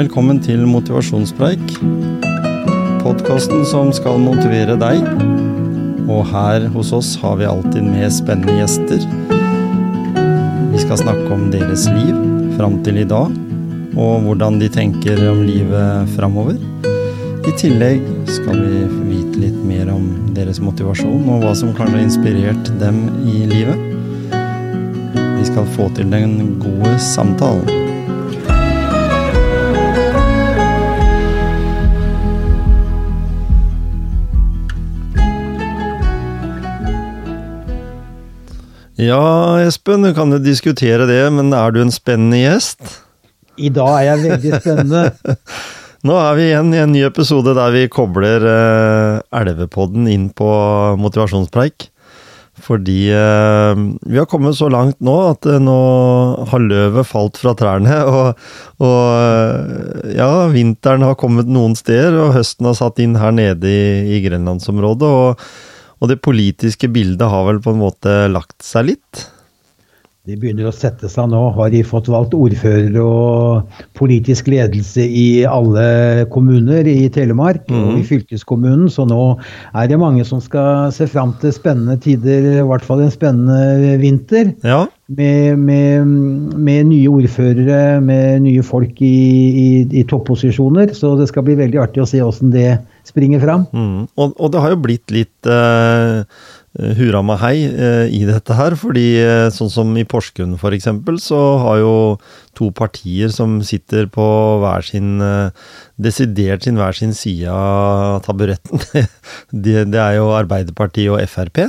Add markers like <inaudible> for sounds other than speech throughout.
Velkommen til Motivasjonspreik. Podkasten som skal motivere deg. Og her hos oss har vi alltid med spennende gjester. Vi skal snakke om deres liv fram til i dag, og hvordan de tenker om livet framover. I tillegg skal vi vite litt mer om deres motivasjon, og hva som kanskje har inspirert dem i livet. Vi skal få til den gode samtalen. Ja, Espen, du kan jo diskutere det, men er du en spennende gjest? I dag er jeg veldig spennende. <laughs> Nå er vi igjen i en ny episode der vi kobler eh, Elvepodden inn på motivasjonspreik. Fordi eh, vi har kommet så langt nå at eh, nå har løvet falt fra trærne. <laughs> Og, og ja, vinteren har kommet noen steder, og høsten har satt inn her nede i, i grenlandsområdet. og og det politiske bildet har vel på en måte lagt seg litt? De begynner å sette seg nå. Har de fått valgt ordfører og politisk ledelse i alle kommuner i Telemark mm. og i fylkeskommunen, så nå er det mange som skal se fram til spennende tider, i hvert fall en spennende vinter. Ja. Med, med, med, nye ordførere, med nye folk i, i, i topposisjoner. Så det skal bli veldig artig å se åssen det springer fram. Mm. Og, og, det har jo blitt litt uh, hurra meg hei uh, i dette her. fordi uh, sånn som i Porsgrunn f.eks., så har jo to partier som sitter på hver sin Desidert sin hver sin side av taburetten. <laughs> det, det er jo Arbeiderpartiet og Frp.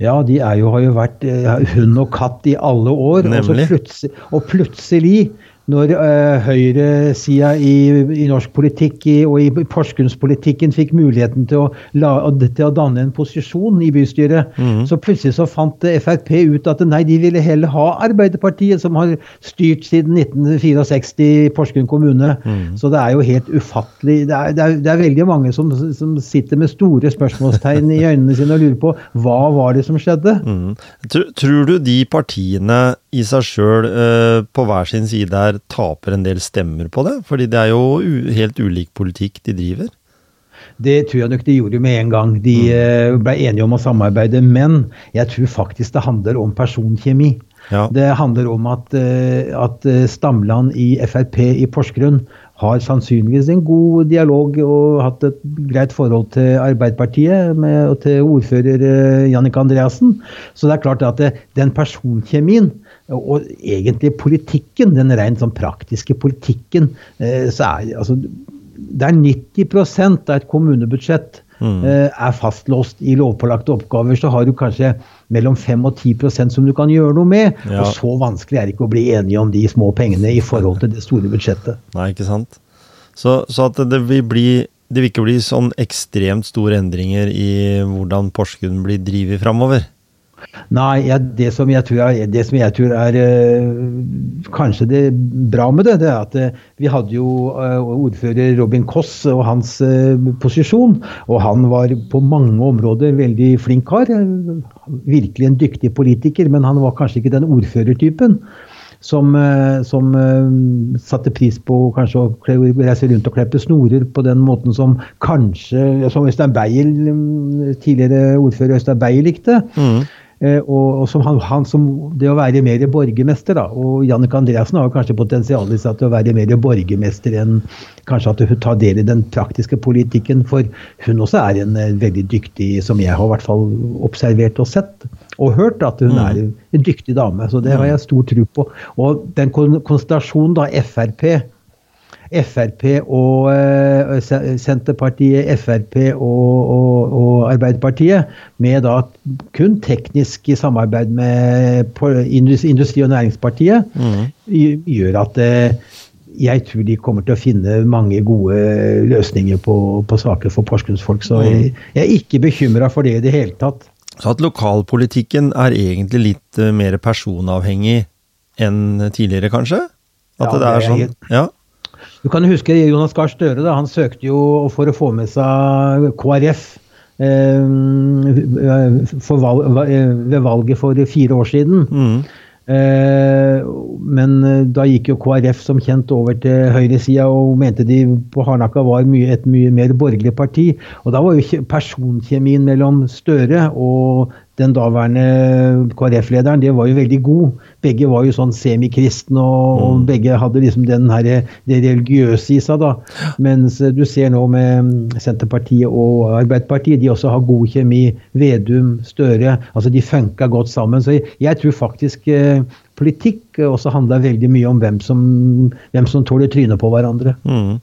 Ja, de jo, har jo vært hund og katt i alle år. Og, plutselig, og plutselig når uh, høyresida i, i, norsk politikk i, og i Porsgrunnspolitikken fikk muligheten til å, la, til å, danne en posisjon i bystyret, mm. så plutselig så fant Frp ut at nei, de ville heller ha Arbeiderpartiet, som har styrt siden 1964 i Porsgrunn kommune. Mm. Så det er jo helt ufattelig. Det er, det er, det er veldig mange som, som, sitter med store spørsmålstegn i øynene sine og lurer på hva var det som skjedde. Mm. Tror du de partiene i seg sjøl uh, på hver sin side her taper en del stemmer på det? Fordi det er jo helt ulik politikk de driver. Det tror jeg nok de gjorde med en gang. De mm. uh, ble enige om å samarbeide. Men jeg tror faktisk det handler om personkjemi. Ja. Det handler om at, uh, at Stamland i Frp i Porsgrunn har sannsynligvis en god dialog og hatt et greit forhold til Arbeiderpartiet med, og til ordfører Jannik Andreassen. Så det er klart at det, den personkjemien og egentlig politikken, den rent sånn praktiske politikken, eh, så er altså Det er 90% av et kommunebudsjett mm. Eh, er fastlåst i lovpålagte oppgaver. Så har du kanskje mellom 5 og 10% som du kan gjøre noe med. Ja. Og så vanskelig er det ikke å bli enige om de små pengene i forhold til det store budsjettet. Nei, ikke sant. Så, så at det vil bli det vil ikke bli sånn ekstremt store endringer i hvordan Porsgrunn blir drevet framover? Nei, ja, det, som jeg tror er, det som jeg tror er uh, kanskje det bra med det, det er at uh, vi hadde jo uh, ordfører Robin Koss og hans posisjon. Og han var på mange områder veldig flink kar. virkelig en dyktig politiker, men han var kanskje ikke den ordførertypen. Som, som satte pris på kanskje å reise rundt og kleppe snorer på den måten som kanskje som Øystein Beyer, tidligere ordfører Øystein Beyer likte. Mm. Eh, og, og som han, han, som det å være mer borgermester, da. Og Jannik Andreassen har kanskje potensial i seg til å være mer borgermester enn kanskje at hun tar del i den praktiske politikken. For hun også er en eh, veldig dyktig, som jeg har i hvert fall observert og sett og hørt, at hun mm. er en dyktig dame. Så det har jeg stor tro på. Og den konsentrasjonen da Frp Frp og uh, Senterpartiet, Frp og, og, og, Arbeiderpartiet, med da kun teknisk samarbeid med Industri- og Næringspartiet, mm. gjør at uh, jeg tror de kommer til å finne mange gode løsninger på, på saker for Porsgrunnsfolk. Så jeg, mm. jeg er ikke bekymra for det i det hele tatt. Så at lokalpolitikken er egentlig litt uh, mer personavhengig enn tidligere, kanskje? At ja, det er sånn? Ja. Du kan huske Jonas Gahr Støre. Da. Han søkte jo for å få med seg KrF eh, valg, ved valget for fire år siden. Mm. Eh, men eh, da gikk jo KrF som kjent over til høyresida og mente de på Harnakka var mye, et mye mer borgerlig parti. Og da var jo personkjemien mellom Støre og den daværende KrF-lederen, det var jo veldig god. Begge var jo sånn semikristne, og, og, mm. begge hadde liksom den her, det religiøse i seg. da. Mens du ser nå med Senterpartiet og Arbeiderpartiet, de også har god kjemi. Vedum, Støre. altså De funka godt sammen. Så jeg tror faktisk eh, politikk også handler veldig mye om hvem som, hvem som tåler trynet på hverandre. Mm.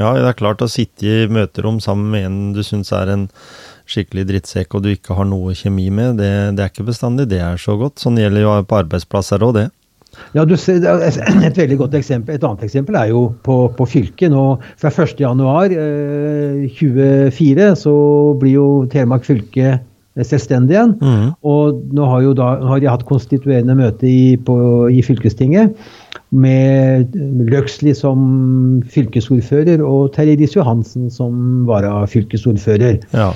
Ja, det er klart å sitte i møterom sammen med en du syns er en skikkelig drittsekk og du ikke har noe kjemi med, det, det er ikke bestandig det er så godt. Sånn gjelder jo på arbeidsplasser òg, det. Ja, du ser, Et veldig godt eksempel, et annet eksempel er jo på, på fylket. nå Fra 1.1.24 eh, så blir jo Telemark fylke selvstendig igjen. Mm. Og nå har, jo da, har de hatt konstituerende møte i, på, i fylkestinget med Løksli som fylkesordfører og Terje Riis-Johansen som varafylkesordfører. Ja.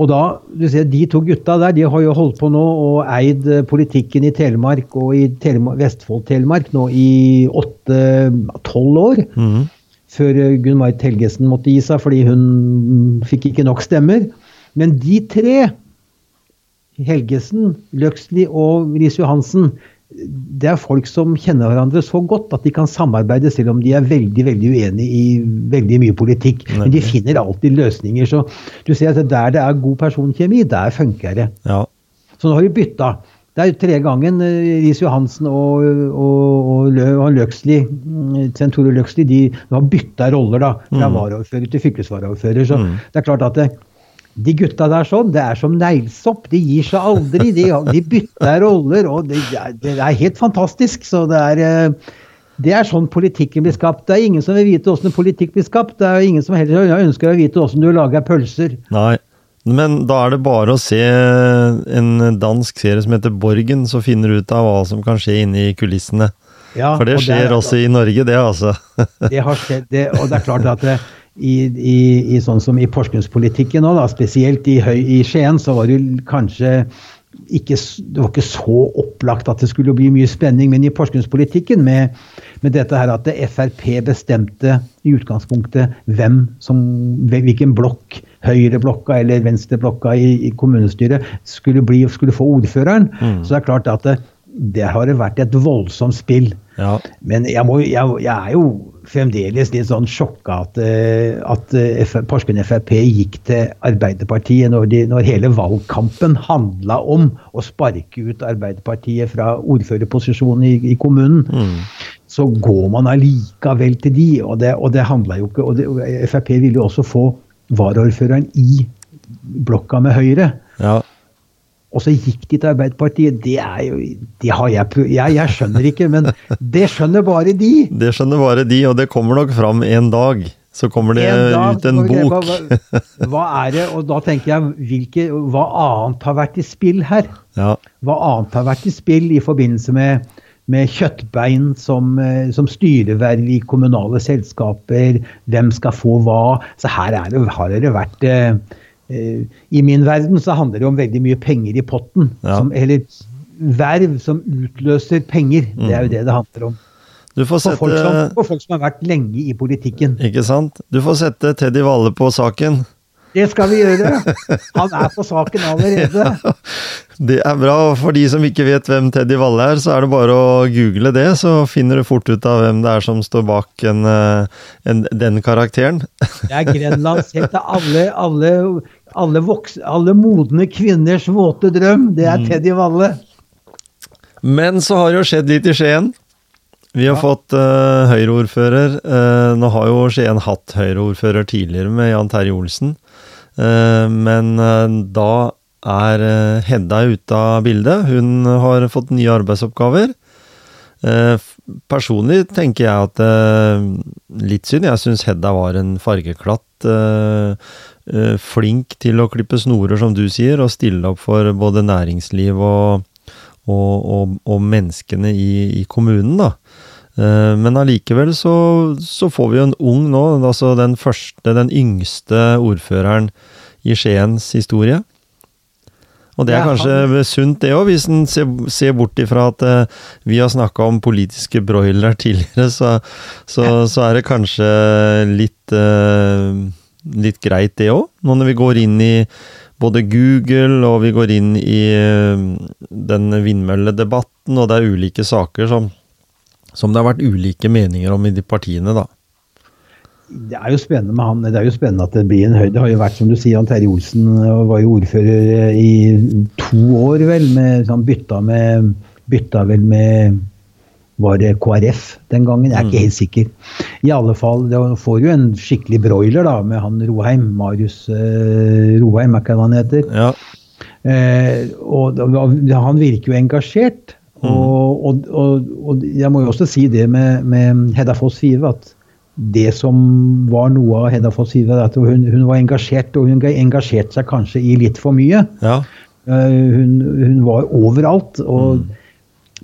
Og da, du ser, De to gutta der de har jo holdt på nå og eid politikken i Telemark og i Vestfold-Telemark nå i åtte-tolv år. Mm. Før Gunn Marit Helgesen måtte gi seg fordi hun fikk ikke nok stemmer. Men de tre, Helgesen, Løksli og Riis-Johansen, det er folk som kjenner hverandre så godt at de kan samarbeide selv om de er veldig veldig uenige i veldig mye politikk. Men de finner alltid løsninger. Så du ser at der det er god personkjemi, der funker det. Ja. Så nå har de bytta. Det er tre gangen eh, Riis Johansen og, og, og, og Løksli, mm, Tore Løksli de har bytta roller da, fra mm. varaordfører til fylkesvaraordfører. Så mm. det er klart at det, de gutta der sånn, det er som neglesopp. De gir seg aldri. De, de bytter roller, og det, det, er helt fantastisk. Så det er, eh, det er sånn politikken blir skapt. Det er ingen som vil vite åssen politikk blir skapt. Det er ingen som heller ønsker å vite åssen du lager pølser. Nei, men da er det bare å se en dansk serie som heter Borgen, så finner du ut av hva som kan skje inne i kulissene. Ja, For det skjer det også i Norge, det altså. det har skjedd, det, og det er klart at det, i, i, i, sånn som i porsgrunnspolitikken òg, spesielt i, høy, i Skien, så var det kanskje ikke, det var ikke så opplagt at det skulle bli mye spenning, men i porsgrunnspolitikken med, med dette her at det Frp bestemte i utgangspunktet hvem som, hvilken blokk, høyreblokka eller venstreblokka i, i kommunestyret, skulle, bli, skulle få ordføreren, mm. så det er klart at det, det har vært et voldsomt spill. Ja. Men jeg, må, jeg, jeg, er jo fremdeles litt sånn sjokka at, eh, at eh, Porsgrunn Frp gikk til Arbeiderpartiet når, de, når hele valgkampen handla om å sparke ut Arbeiderpartiet fra ordførerposisjonen i, i kommunen. Mm. Så går man allikevel til de, og det, og det handla jo ikke og det, Frp ville jo også få varaordføreren i blokka med Høyre. Ja. Og så gikk de til Arbeiderpartiet. Det er jo det har jeg, jeg, jeg skjønner ikke, men <laughs> det skjønner bare de. Det skjønner bare de, og det kommer nok fram en dag. Så kommer det en dag, ut en bok. Hva, hva, er det? Og da tenker jeg, hvilke, hva annet har vært i spill her? Ja. Hva annet har vært i spill i forbindelse med, med kjøttbein som, eh, som styreverv i kommunale selskaper? Hvem skal få hva? Så her det, har det vært Eh, I min verden så handler det om veldig mye penger i potten. Ja. Som, eller verv som utløser penger. Mm. Det er jo det det handler om. Sette, for, folk som, for, folk som, har vært lenge i politikken. Ikke sant. Du får sette Teddy Valle på saken. Det skal vi gjøre. Han er på saken allerede. <laughs> Det er bra. For de som ikke vet hvem Teddy Valle er, så er det bare å google det, så finner du fort ut av hvem det er som står bak en, eh, en, den karakteren. <laughs> Det er Grenlands helt alle, alle, alle, alle modne kvinners våte drøm. Det er mm. Teddy Valle. Men så har det jo skjedd litt i Skien. Vi har ja. fått uh, Høyre-ordfører. Uh, nå har jo Skien hatt Høyre-ordfører tidligere med Jan Terje Olsen. Uh, men da er Hedda ute av bildet. Hun har fått nye arbeidsoppgaver. Personlig tenker jeg at Litt synd. Jeg syns Hedda var en fargeklatt. Flink til å klippe snorer, som du sier, og stille opp for både næringsliv og og, og, og menneskene i, i, kommunen, da. Eh, men allikevel så, så, får vi jo en ung nå, altså den første, den yngste ordføreren i Skiens historie. Og det er kanskje sunt, det òg, hvis en ser, ser, bort ifra at uh, vi har snakka om politiske broilere <laughs> tidligere, så, så, så, er det kanskje litt, uh, litt greit, det òg. Nå når vi går inn i både Google og vi går inn i uh, den vindmølledebatten, og det er ulike saker som, som det har vært ulike meninger om i de partiene, da det er jo spennende med han. Det er jo spennende at det blir en høyde. Det har jo vært, som du sier, han Terje Olsen var jo ordfører eh, i to år, vel. Med, han bytta, med, bytta vel med Var det KrF den gangen? Jeg er ikke mm. helt sikker. I alle fall, det får jo en skikkelig broiler da, med han Roheim. Marius eh, Roheim, er ikke det han heter? Ja. Eh, og, og, han virker jo engasjert. Mm. Og, og, og, jeg må jo også si det med, med Hedda Foss Five, at det som var noe av Hedda Foss Five, at hun, hun, var engasjert, og hun engasjerte seg kanskje i litt for mye. Ja. Uh, hun, hun, var overalt. Og, mm.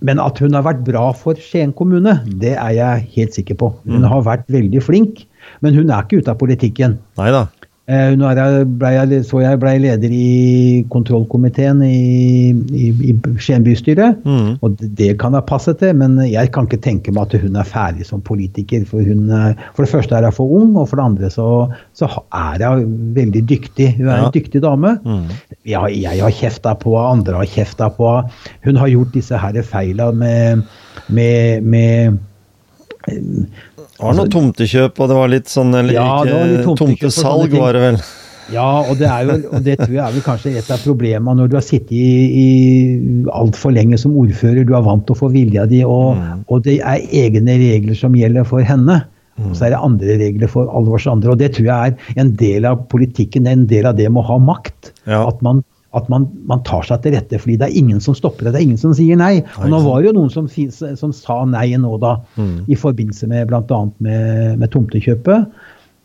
Men at hun har vært bra for Skien kommune, det er jeg helt sikker på. Hun mm. har vært veldig flink, men hun er ikke ute av politikken. Neida. Eh, nå ble jeg, så jeg ble leder i kontrollkomiteen i, i, i Skien bystyre. Mm. Og det kan ha passet til, men jeg kan ikke tenke meg at hun er ferdig som politiker. For, hun, for det første er hun for ung, og for det andre så, så er hun veldig dyktig. Hun er ja. en dyktig dame. Mm. Jeg, jeg, har kjefta på andre har kjefta på Hun har gjort disse her feila med, med, med det var noe tomtekjøp, og det var litt sånn eller ja, ikke, tomtesalg, var det vel? Ja, og det, jo, og det tror jeg er vel kanskje et av problemene når du har sittet i, i altfor lenge som ordfører. Du er vant til å få vilja di, og, mm. og, det er egne regler som gjelder for henne. Mm. Og så er det andre regler for alle oss andre. Og det tror jeg er en del av politikken, en del av det med å ha makt. Ja. At man at man, man, tar seg til rette, fordi det er ingen som stopper det. Det er ingen som sier nei. Og nå var det jo noen som, som sa nei nå, da, mm. i forbindelse med bl.a. Med, med tomtekjøpet.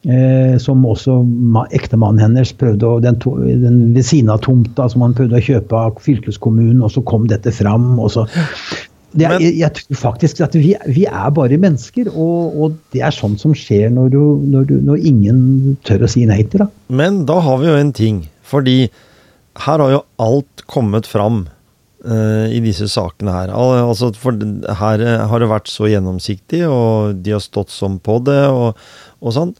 Eh, som også ektemannen hennes prøvde å, den, den ved siden av tomta som han prøvde å kjøpe av fylkeskommunen, og så kom dette fram. og så det er, jeg, jeg, tror faktisk at vi, vi er bare mennesker, og, og, det er sånt som skjer når, du, når, du, når ingen tør å si nei til det. Men da har vi jo en ting. Fordi her har jo alt kommet fram uh, i disse sakene her. Al altså, for her eh, har det vært så gjennomsiktig, og de har stått sånn på det og, og sånn.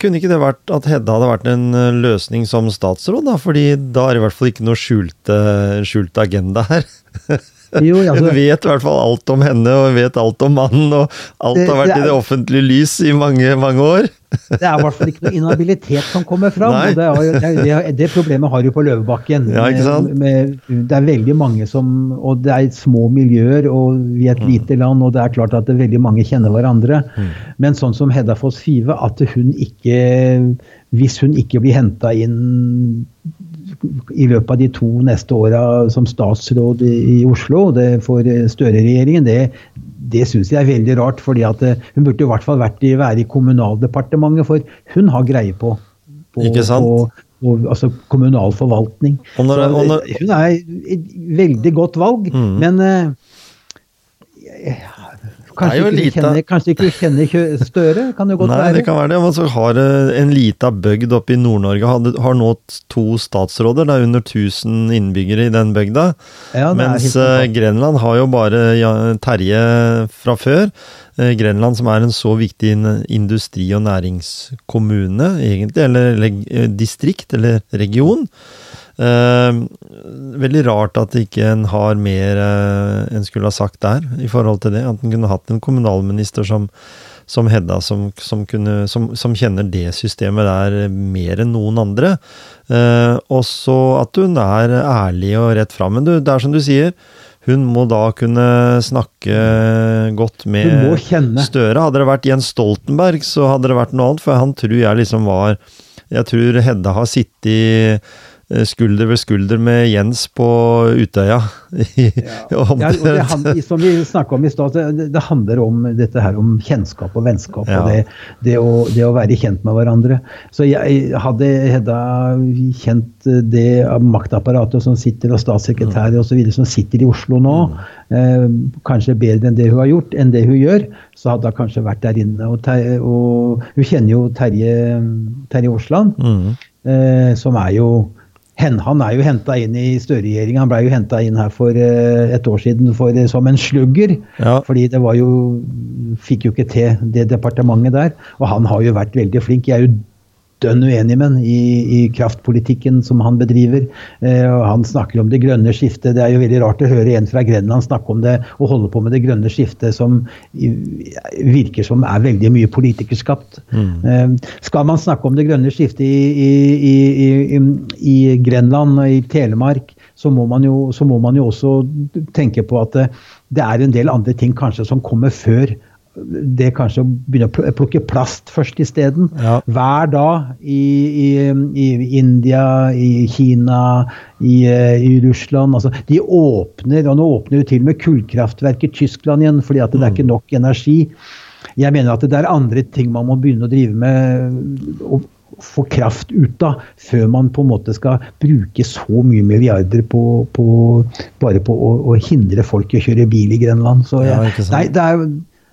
Kunne ikke det vært at Hedda hadde vært en eh, løsning som statsråd, da? Fordi da er det i hvert fall ikke noe skjulte, skjult agenda her. <laughs> Jo, altså, hun vet i hvert fall alt om henne, og hun vet alt om mannen, og alt har vært det er, i det offentlige lys i mange, mange år. Det er i hvert fall ikke noe inhabilitet som kommer fram. det, er, det, det, problemet har du på Løvebakken. Ja? Med, med, det er veldig mange som Og det er små miljøer, og vi er et mm. lite land, og det er klart at veldig mange kjenner hverandre. Mm. Men sånn som Hedda Foss Five, at hun ikke Hvis hun ikke blir henta inn i løpet av de to neste åra som statsråd i, Oslo det for Støre-regjeringen, det, det syns jeg er veldig rart. fordi at eh, Hun burde i hvert fall vært i, være i Kommunaldepartementet, for hun har greie på, på, på, på altså kommunal forvaltning. Og når, og når, hun er et veldig godt valg, mm. men uh, Kanskje ikke, lita... kjenner, kanskje ikke kjenner Støre? Kan det godt Nei, være? det kan være det. Altså, har en lita bygd oppe i Nord-Norge har, nå to statsråder. Det er under 1000 innbyggere i den bygda. Ja, mens uh, Grenland har jo bare ja, Terje fra før. Uh, Grenland som er en så viktig industri- og næringskommune, egentlig. Eller, eller eh, distrikt, eller region. Uh, veldig rart at ikke en har mer eh, en skulle ha sagt der, i forhold til det. At en kunne hatt en kommunalminister som, som Hedda, som, som, kunne, som, kjenner det systemet der mer enn noen andre. Eh, og så at hun er ærlig og rett fram. Men du, det er som du sier, hun må da kunne snakke godt med Støre. Hadde det vært Jens Stoltenberg, så hadde det vært noe annet, for han tror jeg liksom var Jeg tror Hedda har sittet Eh, skulder ved skulder med Jens på Utøya. ja. <laughs> ja det, som vi snakka om i stad, det, det, handler om dette her om kjennskap og vennskap. Ja. og det, det, å, det, å, være kjent med hverandre. Så jeg hadde Hedda kjent det maktapparatet som sitter, og statssekretærer mm. osv. som sitter i Oslo nå, mm. eh, kanskje bedre enn det hun har gjort, enn det hun gjør, så hadde hun kanskje vært der inne. Og, ter, og hun kjenner jo Terje, Terje Aasland, mm. eh, som er jo han er jo henta inn i Støre-regjeringa. Han ble jo henta inn her for et år siden for, som en slugger. Ja. Fordi det var jo Fikk jo ikke til det departementet der. Og han har jo vært veldig flink. Jeg er jo dønn uenig med i, i, kraftpolitikken som han bedriver. Eh, og han snakker om det grønne skiftet. Det er jo veldig rart å høre en fra Grenland snakke om det og holde på med det grønne skiftet som virker som er veldig mye politikerskapt. Mm. Eh, skal man snakke om det grønne skiftet i, i, i Grenland og i Telemark, så må, jo, så må man jo også tenke på at det, det er en del andre ting kanskje som kommer før det kanskje å begynne å plukke plast først isteden. Ja. Hver dag i, i, i, India, i Kina, i, i, Russland altså, De åpner, og nå åpner jo til og med kullkraftverk i Tyskland igjen fordi at det er ikke mm. nok energi. Jeg mener at det er andre ting man må begynne å drive med. og få kraft ut av, før man på en måte skal bruke så mye milliarder på, på bare på å, å, hindre folk i å kjøre bil i Grenland. Så, ja, nei, det er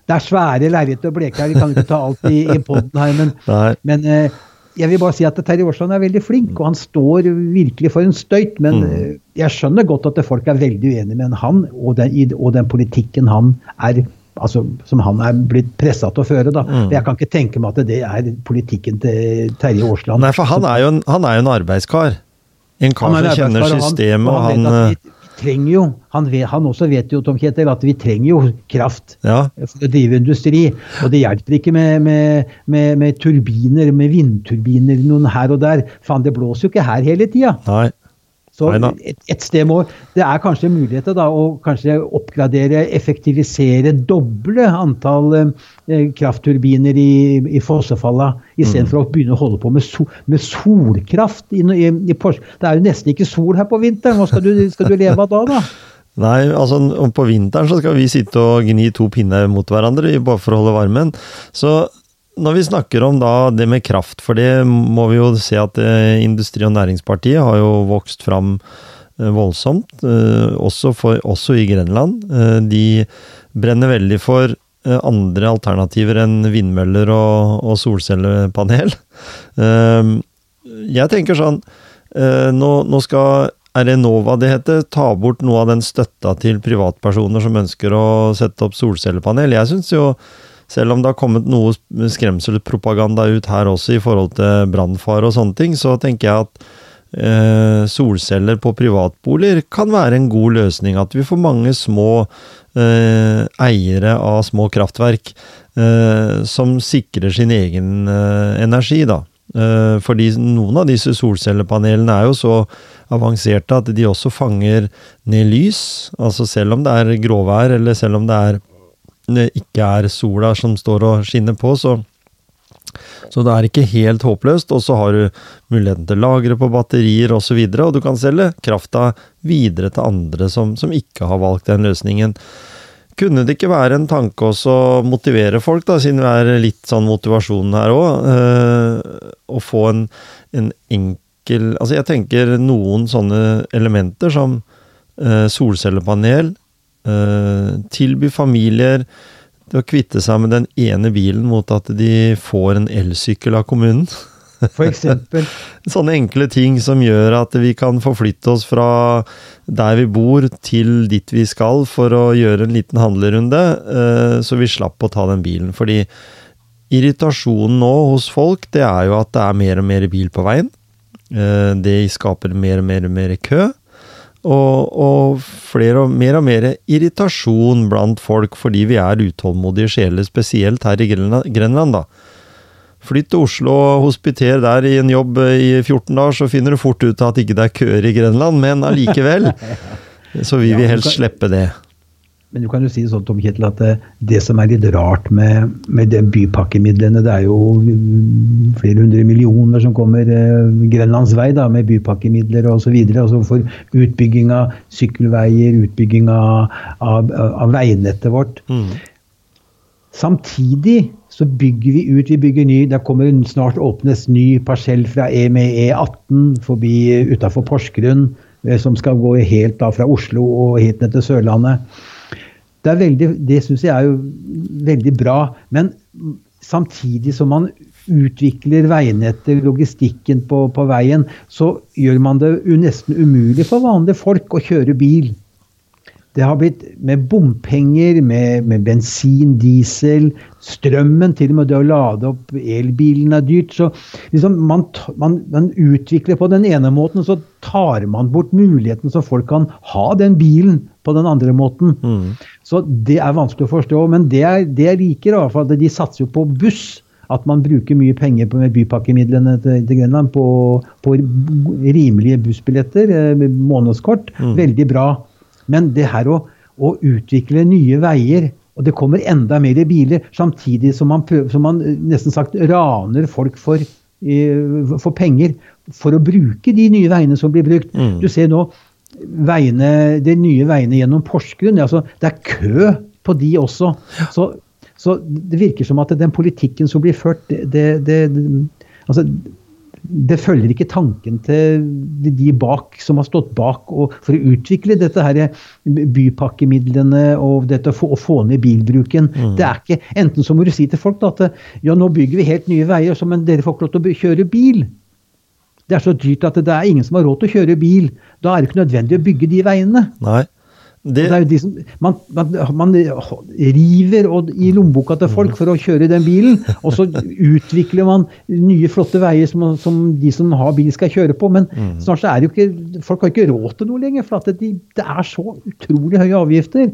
det er svære lerret å bleke her, vi kan ikke ta alt i, i poden her. Men, <laughs> men eh, jeg vil bare si at Terje Aasland er veldig flink, og han står virkelig for en støyt. Men mm. Eh, jeg skjønner godt at folk er veldig uenige med han og den, og den politikken han er altså, som han er blitt pressa til å føre. da. Mm. Jeg kan ikke tenke meg at det er politikken til Terje Aasland. Nei, for han er jo en, han er jo en arbeidskar. En kar som kjenner systemet, og han, han, han trenger jo, han, vet, han, også vet jo Tom Kjetil, at vi trenger jo kraft ja. for å drive industri. Og det hjelper ikke med, med, med, med turbiner, med vindturbiner noen her og der. Faen, det blåser jo ikke her hele tida. Så et, et, sted må Det er kanskje muligheter da, å kanskje oppgradere, effektivisere, doble antall eh, kraftturbiner i, i Fossefalla, istedenfor mm. å begynne å holde på med, so, med solkraft. I, i, i det er jo nesten ikke sol her på vinteren. Hva skal du, skal du leve av da, da? <laughs> Nei, altså på vinteren så skal vi sitte og gni to pinner mot hverandre bare for å holde varmen. Så når vi snakker om det med kraft, for det må vi jo se at eh, Industri- og Næringspartiet har jo vokst fram eh, voldsomt, eh, også, for, også i Grenland. De brenner veldig for andre alternativer enn vindmøller og, og solcellepanel. <laughs> Jeg tenker sånn Nå, nå skal er Enova det heter, ta bort noe av den støtta til privatpersoner som ønsker å sette opp solcellepanel. Jeg syns jo selv om det har kommet noe skremselpropaganda ut her også i forhold til brannfare og sånne ting, så tenker jeg at eh, solceller på privatboliger kan være en god løsning. At vi får mange små eh, eiere av små kraftverk eh, som sikrer sin egen eh, energi, da. Eh, fordi noen av disse solcellepanelene er jo så avanserte at de også fanger ned lys. Altså selv om det er gråvær, eller selv om det er det ikke er sola som står og skinner på, så, så det er ikke helt håpløst. Og så har du muligheten til å lagre på batterier osv., og, så videre, og du kan selge krafta videre til andre som, som ikke har valgt den løsningen. Kunne det ikke være en tanke også å motivere folk, da, siden vi er litt sånn motivasjonen her òg, øh, å få en, en, enkel Altså jeg tenker noen sånne elementer som øh, solcellepanel, Eh, tilby familier å kvitte seg med den ene bilen mot at de får en elsykkel av kommunen. <laughs> For eksempel. <laughs> Sånne enkle ting som gjør at vi kan forflytte oss fra der vi bor til dit vi skal for å gjøre en liten handlerunde, eh, så vi slapp å ta den bilen. Fordi irritasjonen nå hos folk, det er jo at det er mer og mer bil på veien. Eh, det skaper mer og mer og mer kø. Og, og flere og mer og mer irritasjon blant folk fordi vi er utålmodige sjeler, spesielt her i Grenland, da. Flytt til Oslo og hospiter der i en jobb i 14 dager, så finner du fort ut at ikke det er køer i Grenland, men allikevel. <laughs> Så vi vil helst slippe det. Men du kan jo si sånn, Tom Kjetil, at det, det, som er litt rart med, med de bypakkemidlene, det er jo flere hundre millioner som kommer eh, Grenlands vei da, med bypakkemidler osv. Altså for utbygging av sykkelveier, utbygging av, av, av veinettet vårt. Mm. Samtidig så bygger vi ut, vi bygger ny. Det kommer snart åpnes ny parsell fra E med E18 forbi utafor Porsgrunn, eh, som skal gå helt da fra Oslo og helt ned til Sørlandet. Det, det syns jeg er jo veldig bra. Men samtidig som man utvikler veinettet, logistikken på, på veien, så gjør man det nesten umulig for vanlige folk å kjøre bil. Det har blitt med bompenger, med, med, bensin, diesel, strømmen, til og med det å lade opp elbilen er dyrt. Så liksom man, man, man, utvikler på den ene måten, så tar man bort muligheten så folk kan ha den bilen på den andre måten. Mm. Så det er vanskelig å forstå. Men det, er, det jeg liker, i hvert fall, de satser jo på buss. At man bruker mye penger på bypakkemidlene til, til Grenland på, på, rimelige bussbilletter, eh, månedskort. Mm. Veldig bra. Men det her å, å, utvikle nye veier, og det kommer enda mer biler, samtidig som man, prøver, som man eh, nesten sagt raner folk for, for, penger for å bruke de nye veiene som blir brukt. Mm. Du ser nå veiene, de nye veiene gjennom Porsgrunn. Altså, det er kø på de også. Så, så, det virker som at den politikken som blir ført, det, det, det altså, det følger ikke tanken til de bak som har stått bak for å utvikle dette her bypakkemidlene og dette å få, ned bilbruken. Mm. Det er ikke, Enten så må du si til folk da, at ja, nå bygger vi helt nye veier, men dere får ikke lov til å kjøre bil. Det er så dyrt at det er ingen som har råd til å kjøre bil. Da er det ikke nødvendig å bygge de veiene. Nei. Det... det de som, man, man, man, river i lommeboka til folk for å kjøre den bilen, og så utvikler man nye, flotte veier som, som de som har bil, skal kjøre på. Men mm. snart så er det jo ikke Folk har ikke råd til noe lenger, for det, det er så utrolig høye avgifter.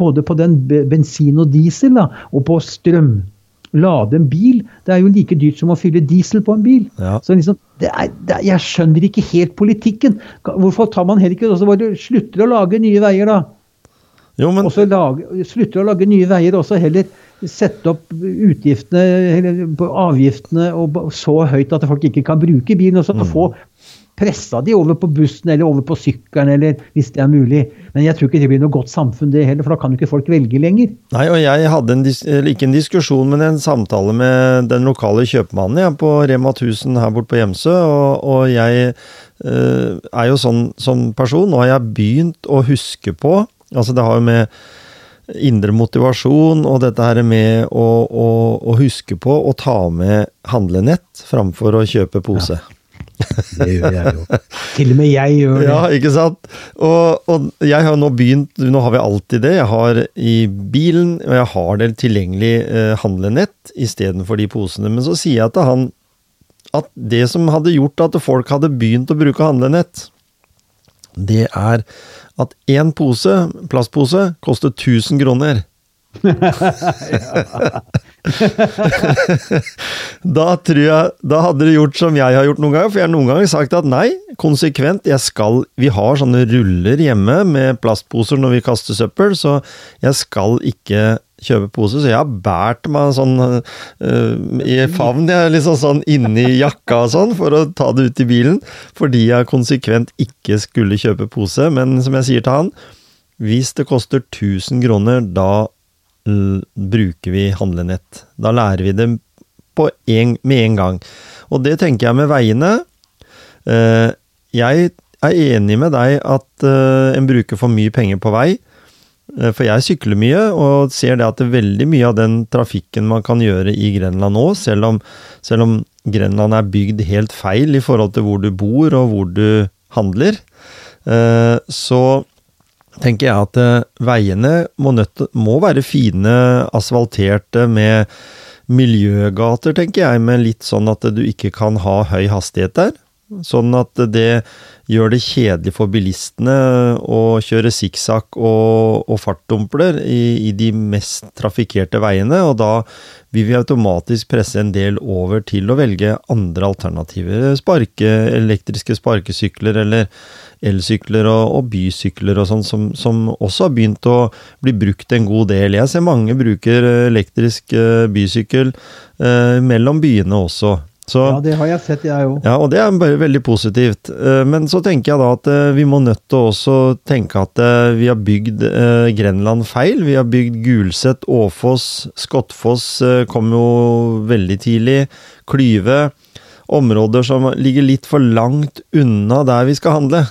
Både på den bensin og diesel, da, og på strøm lade en bil. Det er jo like dyrt som å fylle diesel på en bil. Ja. Så liksom, det er, det er, jeg skjønner ikke helt politikken. Hvorfor tar man heller ikke og så bare slutter å lage nye veier, da? Jo, men... Og så slutter å lage nye veier, og så heller sette opp utgiftene, eller avgiftene og så høyt at folk ikke kan bruke bilen. og så mm. få pressa de over på bussen eller over på sykkelen, eller hvis det er mulig. Men jeg tror ikke det blir noe godt samfunn det heller, for da kan jo ikke folk velge lenger. Nei, og jeg hadde en, ikke en diskusjon, men en samtale med den lokale kjøpmannen ja, på Rema 1000 her borte på Hjemsø, og, og jeg øh, er jo sånn som person. Nå har jeg begynt å huske på Altså, det har jo med indre motivasjon og dette her med å, å, å huske på å ta med handlenett framfor å kjøpe pose. Ja. Det gjør jeg jo. <laughs> Til og med jeg gjør det. Ja, ikke sant? Og, og, jeg har nå begynt Nå har vi alltid det. Jeg har i bilen, og jeg har det tilgjengelig eh, handlenett istedenfor de posene. Men så sier jeg til han at det som hadde gjort at folk hadde begynt å bruke handlenett, det er at én pose, plastpose, koster 1000 kroner. <laughs> <laughs> <laughs> da tror jeg Da hadde dere gjort som jeg har gjort noen ganger, for jeg har noen ganger sagt at nei, konsekvent, jeg skal Vi har sånne ruller hjemme med plastposer når vi kaster søppel, så jeg skal ikke kjøpe pose, så jeg har båret meg sånn uh, i favn, jeg, liksom sånn inni jakka og sånn, for å ta det ut i bilen, fordi jeg konsekvent ikke skulle kjøpe pose. Men som jeg sier til han, hvis det koster 1000 kroner, da bruker vi handlenett. Da lærer vi det en, med en gang. Og det tenker jeg med veiene. Eh, jeg er enig med deg at eh, en bruker for mye penger på vei. Eh, for jeg sykler mye, og ser det at det er veldig mye av den trafikken man kan gjøre i Grenland nå, selv om, selv om Grenland er bygd helt feil i forhold til hvor du bor og hvor du handler, så tenker jeg at uh, veiene må, nødt, må, være fine, asfalterte med miljøgater, tenker jeg, med litt sånn at du ikke kan ha høy hastighet der. Sånn at det gjør det kjedelig for bilistene å kjøre sikksakk og, og fartdumpler i, i, de mest trafikkerte veiene, og da vil vi automatisk presse en del over til å velge andre alternativer. Sparke, elektriske sparkesykler eller elsykler og, og bysykler og sånn, som, som, også har begynt å bli brukt en god del. Jeg ser mange bruker elektrisk uh, bysykkel uh, mellom byene også. Så, ja, det har jeg sett, jeg òg. Ja, og det er bare veldig positivt. Uh, men så tenker jeg da at vi må nødt til å også tenke at vi har bygd Grenland feil. Vi har bygd Gulset, Åfoss, Skottfoss kom jo veldig tidlig. Klyve. Områder som ligger litt for langt unna der vi skal handle.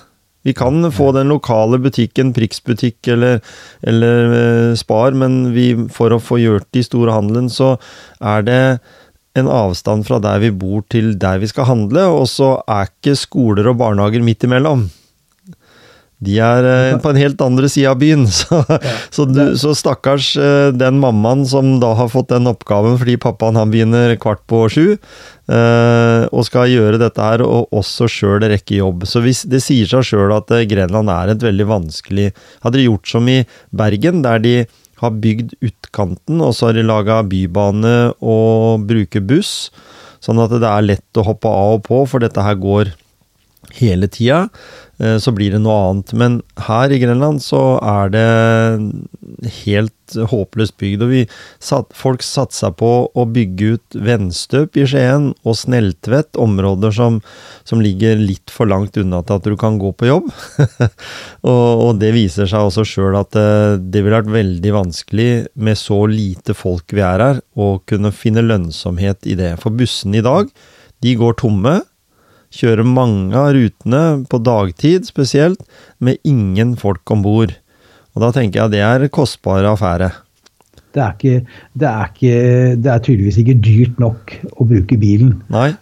Vi kan få den lokale butikken, Prix-butikk eller, eller uh, Spar, men vi, for å få gjort de store handelen, så er det en avstand fra der vi bor til der vi skal handle, og så er ikke skoler og barnehager midt imellom. De er eh, på en helt andre sida av byen. <laughs> Så, så, du, så, stakkars eh, den mammaen som da har fått den oppgaven fordi pappaen han begynner kvart på sju, eh, og skal gjøre dette her, og også sjøl rekke jobb. Så hvis, det sier seg sjøl at Grenland er et veldig vanskelig Hadde de gjort som i Bergen, der de har bygd utkanten, og så har de laga bybane og bruker buss, sånn at det er lett å hoppe av og på, for dette her går hele tida. Eh, så blir det noe annet. Men her i Grenland så er det helt håpløst bygd. Og vi, folk satsa på å bygge ut Venstøp i Skien og Sneltvedt, områder som, som, ligger litt for langt unna til at du kan gå på jobb. <laughs> og, og, det viser seg også sjøl at det, eh, det ville vært veldig vanskelig med så lite folk vi er her, å kunne finne lønnsomhet i det. For bussene i dag, de går tomme kjører mange av rutene, på dagtid spesielt, med ingen folk om bord. Og da tenker jeg det er kostbare affære. Det er, ikke, det, er ikke, det er, tydeligvis ikke dyrt nok å bruke bilen.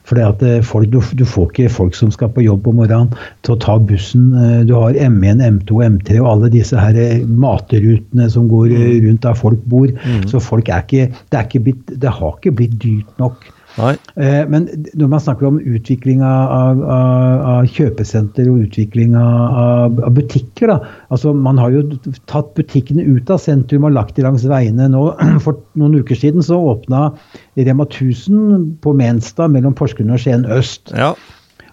For eh, du, du, får ikke folk som skal på jobb om morgenen til å ta bussen. Eh, du har M1, M2, M3 og alle disse her eh, matrutene som går mm. rundt der folk bor. Mm. Så folk er ikke, det, er ikke blitt, det har ikke blitt dyrt nok Eh, men når man snakker om utvikling av, av, av kjøpesenter og utvikling av, av, butikker da, altså Man har jo tatt butikkene ut av sentrum og lagt de langs veiene. nå. <clears throat> For noen uker siden så åpna Rema 1000 på Menstad mellom Porsgrunn og Skien øst. Ja.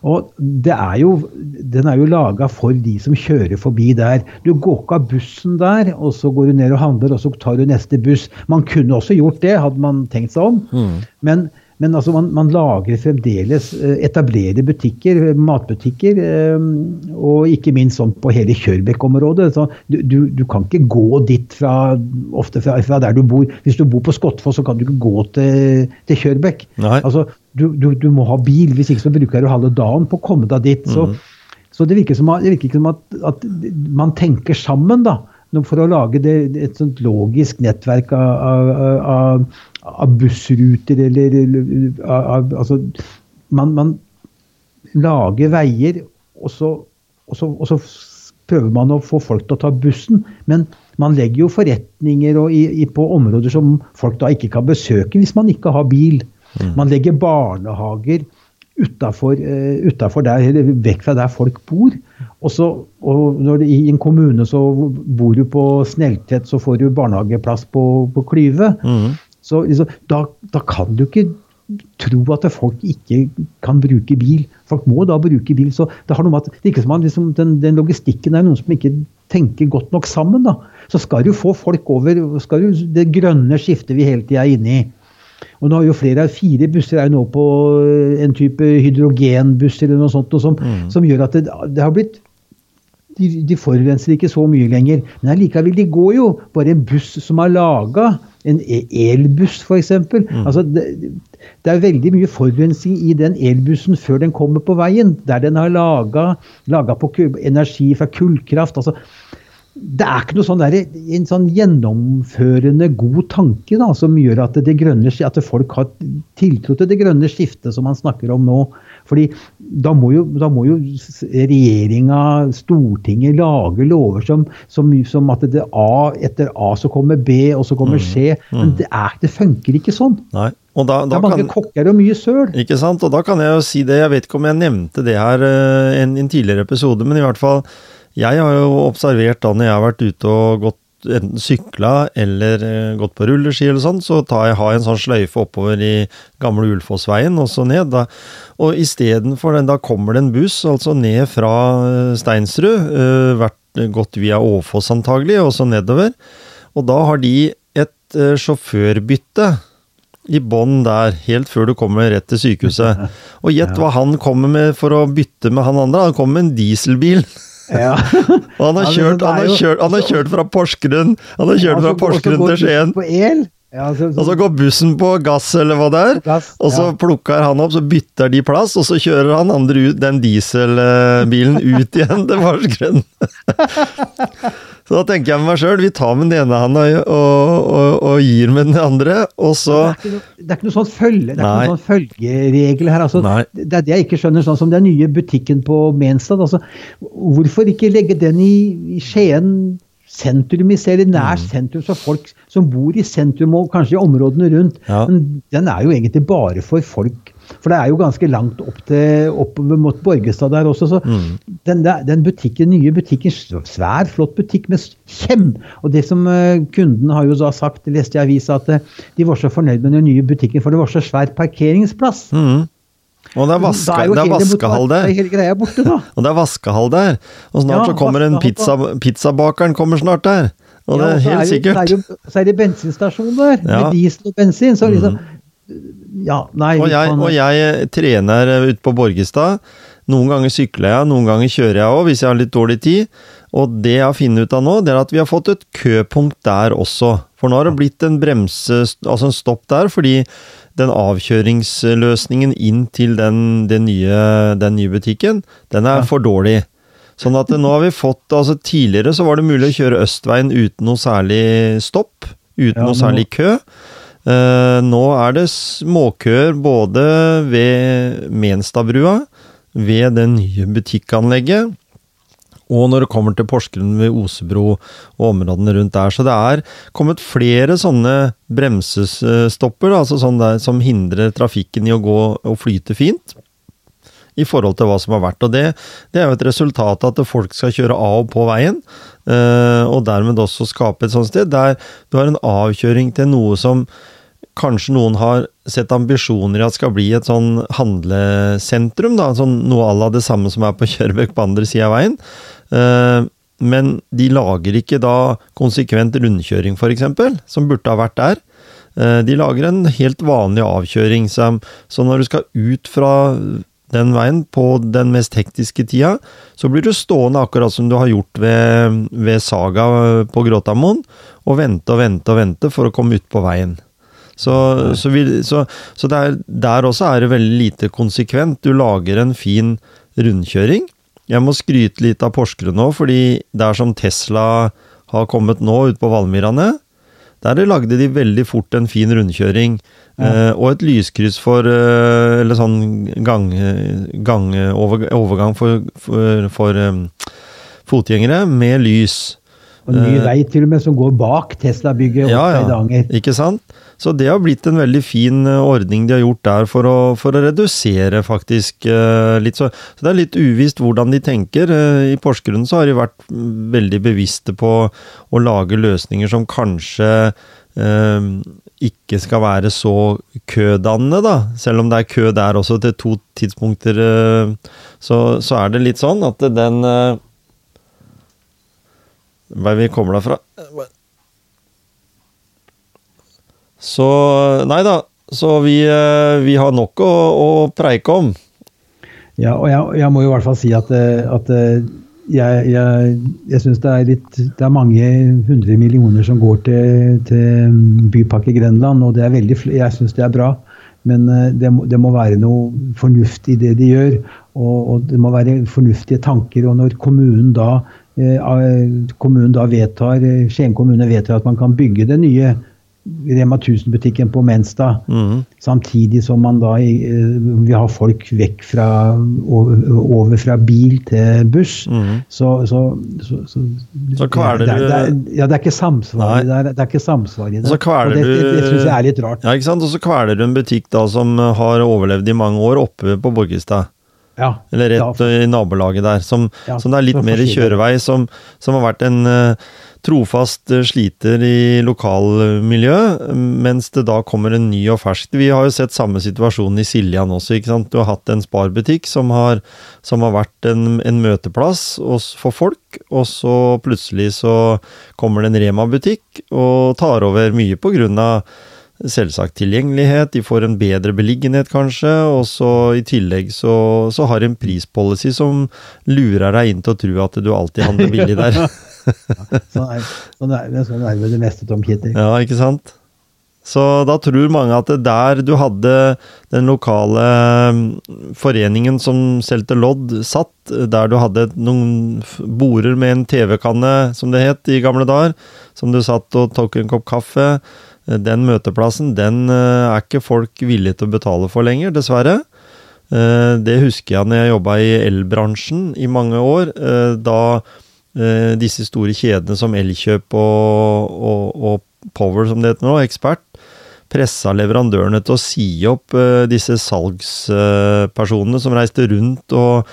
Og er jo, Den er jo laga for de som kjører forbi der. Du går ikke av bussen der, og så går du ned og handler, og så tar du neste buss. Man kunne også gjort det, hadde man tenkt seg om. Mm. Men men altså man, man, lager fremdeles eh, etablerer butikker, matbutikker, eh, og ikke minst sånn på hele Kjørbekk-området. Du, du, du, kan ikke gå dit fra, ofte fra, fra, der du bor. Hvis du bor på Skottfoss, så kan du ikke gå til, til Kjørbekk. Altså, du, du, må ha bil, hvis ikke så bruker du halve dagen på å komme deg dit. Så, mm. så det virker som, det virker som at, at, man tenker sammen, da for å lage det, et sånt logisk nettverk av, av, av bussruter eller, eller av, Altså man, man, lager veier, og så, og, så, og så, prøver man å få folk til å ta bussen. Men man legger jo forretninger i, i, på områder som folk da ikke kan besøke hvis man ikke har bil. Mm. Man legger barnehager utafor uh, der, eller vekk fra der folk bor. Og, så, og når det, I en kommune så bor du på Snelltvedt, så får du barnehageplass på, på Klyve. Mm. Så liksom, da, da, kan du ikke tro at folk ikke kan bruke bil. Folk må da bruke bil. så Det har noe med at det ikke som at liksom, den, den, logistikken er noen som ikke tenker godt nok sammen. da. Så skal du få folk over skal du, det grønne skiftet vi hele tida er inne i. Og nå har jo flere av fire busser er jo nå på en type hydrogenbuss eller noe sånt, som, mm. som, gjør at det, det har blitt de, de, forurenser ikke så mye lenger. Men allikevel, de går jo bare en buss som er laga en e- elbuss, f.eks. Mm. Altså, det, det, er veldig mye forurensning i den elbussen før den kommer på veien. Der den har laga på energi fra kullkraft. altså det er ikke noe sånn der, en sånn gjennomførende god tanke da, som gjør at, det grønne, at folk har tiltro til det grønne skiftet som man snakker om nå. Fordi da må jo, da må jo regjeringa, Stortinget, lage lover som, som, som at det A, etter A så kommer B, og så kommer mm, C. Mm. Men det, er, det funker ikke sånn. Nei. Da, da det er mange kan, kokker og mye søl. Ikke sant. Og da kan jeg jo si det, jeg vet ikke om jeg nevnte det her i uh, en, en tidligere episode, men i hvert fall jeg har jo observert da når jeg har vært ute og gått enten sykla eller eh, gått på rulleski eller sånn, så tar jeg, har jeg en sånn sløyfe oppover i gamle Ulfossveien og så ned. Da. Og istedenfor den, da kommer det en buss altså ned fra eh, Steinsrud, uh, vært, gått via Åfoss antagelig, og så nedover. Og da har de et uh, sjåførbytte i bånn der, helt før du kommer rett til sykehuset. <laughs> Og gjett hva han kommer med for å bytte med han andre? Han kommer med en dieselbil. Ja. og <laughs> han har, kjørt, han, har kjørt, han har kjørt fra Porsgrunn Han har kjørt fra Porsgrunn til Skien. Ja, så, så, og så går bussen på gass, eller hva det er. Gass, og så ja. plukker han opp, så bytter de plass, og så kjører han andre ut, den dieselbilen ut igjen til Porsgrunn. <laughs> Så da tenker jeg med meg sjøl, vi tar med den ene handa og, og, og, gir med den andre, og så Det er ikke noe, det er ikke noe sånn følge, sånn følgeregel her. Altså, det er det jeg ikke skjønner, sånn som den nye butikken på Menstad. Altså, hvorfor ikke legge den i, i Skien sentrum, i stedet, nær Mm. sentrum, så folk som bor i sentrum og kanskje i områdene rundt. Ja. Men den er jo egentlig bare for folk. For det er jo ganske langt opp til opp mot Borgestad der også. Så Mm. den, den butikken, nye butikken, svær, flott butikk med kjem. Og det som eh, kunden har jo da sagt, det leste i avisa, at eh, de var så fornøyd med den nye butikken, for det var så svær parkeringsplass. Mm. Og det er, vaske, det er vaskehall der. <laughs> Og det er vaskehall der. Og snart Ja, så kommer en pizza, pizzabakeren kommer snart der. Og det er helt jo- sikkert. Så er, jo, så er det bensinstasjon der, Ja. med diesel og bensin. Så liksom Ja, nei Og jeg, og jeg trener ute på Borgestad. Noen ganger sykler jeg, noen ganger kjører jeg òg, hvis jeg har litt dårlig tid. Og det jeg har funnet ut av nå, det er at vi har fått et køpunkt der også. For nå har det blitt en bremse, altså en stopp der, fordi den avkjøringsløsningen inn til den, den, nye, den nye butikken, den er for dårlig. Sånn at nå har vi fått altså Tidligere så var det mulig å kjøre østveien uten noe særlig stopp. Uten Ja, noe særlig kø. Eh, nå er det småkøer både ved Menstadbrua, ved det nye butikkanlegget, og når det kommer til Porsgrunn ved Osebro og områdene rundt der. Så det er kommet flere sånne bremsestopper altså sånn der, som hindrer trafikken i å gå og flyte fint. I forhold til hva som har vært. Og det, det er jo et resultat av at folk skal kjøre av og på veien. eh, og dermed også skape et sånt sted der du har en avkjøring til noe som kanskje noen har sett ambisjoner i at skal bli et sånn handlesentrum. da, sånn Noe à la det samme som er på <laughs> Kjørbøk på andre sida av veien. Eh, men de lager ikke da konsekvent rundkjøring, f.eks., som burde ha vært der. Eh, De lager en helt vanlig avkjøring, så når du skal ut fra den veien på den mest hektiske tida, så blir du stående akkurat som du har gjort ved, ved Saga på Gråtamoen, og vente og vente og vente for å komme ut på veien. Så, så, vi, så, så der, der også er det veldig lite konsekvent. Du lager en fin rundkjøring. Jeg må skryte litt av Porsgrunn nå, fordi der som Tesla har kommet nå, ut på Valmyrane, der lagde de veldig fort en fin rundkjøring. Eh, og et lyskryss for eh, Eller sånn gang, gang, over, overgang for, for, for um, fotgjengere med lys. Og ny Eh, vei til og med som går bak Tesla-bygget Ja, i ja. Ikke sant? Så det har blitt en veldig fin eh, ordning de har gjort der for å, for å redusere faktisk eh, litt så, så det er litt uvisst hvordan de tenker. Eh, I Porsgrunn så har de vært veldig bevisste på å lage løsninger som kanskje eh, ikke skal være så kødannende, da. Selv om det er kø der også til to tidspunkter, så, så er det litt sånn at den eh, er vi kommer da fra? Så Nei da. Så vi, eh, vi har nok å, å preike om. Ja, og jeg, jeg må jo i hvert fall si at, eh, at eh, jeg, jeg, jeg syns det er litt Det er mange hundre millioner som går til, til mm, Bypakke Grenland, og det er veldig, jeg syns det er bra. Men det må, det må være noe fornuft i det de gjør, og, og det må være fornuftige tanker. Og når kommunen da, eh, kommunen da vedtar, Skien kommune vedtar at man kan bygge det nye Rema 1000-butikken på Menstad, Mm. Samtidig som man da Vi vil ha folk vekk fra over, fra bil til buss. Mm. Så, så, så, så, Så kveler det, det, du- det, er- Ja, det er ikke samsvar i det. er- Det ikke samsvar i det. Så kveler og det, det, det syns jeg er litt rart. Ja, ikke sant? Og så kveler du en butikk da som har overlevd i mange år oppe på Borgestad. Ja, Eller rett ja, i nabolaget der. Som, Ja, som det er litt mer i kjørevei, som, som har vært en eh, trofast eh, sliter i lokalmiljø, mens det da kommer en ny og fersk. Vi har jo sett samme situasjon i Siljan også. ikke sant? Du har hatt en Spar-butikk som, har- som har vært en, en møteplass for folk, og så plutselig så kommer det en Rema-butikk og tar over mye på grunn av selvsagt tilgjengelighet, de får en bedre beliggenhet kanskje, og så i tillegg så, så har de en prispolicy som lurer deg inn til å tro at du alltid handler billig der. <laughs> sånn, er, sånn, er, sånn vel det meste, Tom Kitty. Ja, ikke sant? Så da tror mange at det der du hadde den lokale mm, foreningen som solgte lodd, satt, der du hadde noen borer med en TV-kanne, som det het i gamle dager, som du satt og tok en kopp kaffe, eh, den møteplassen, den eh, er ikke folk villige til å betale for lenger, dessverre. Eh, det husker jeg når jeg jobba i elbransjen i mange år. Da disse store kjedene som Elkjøp og, og, og Power, som det heter nå, ekspert, pressa leverandørene til å si opp uh, disse salgspersonene som reiste rundt og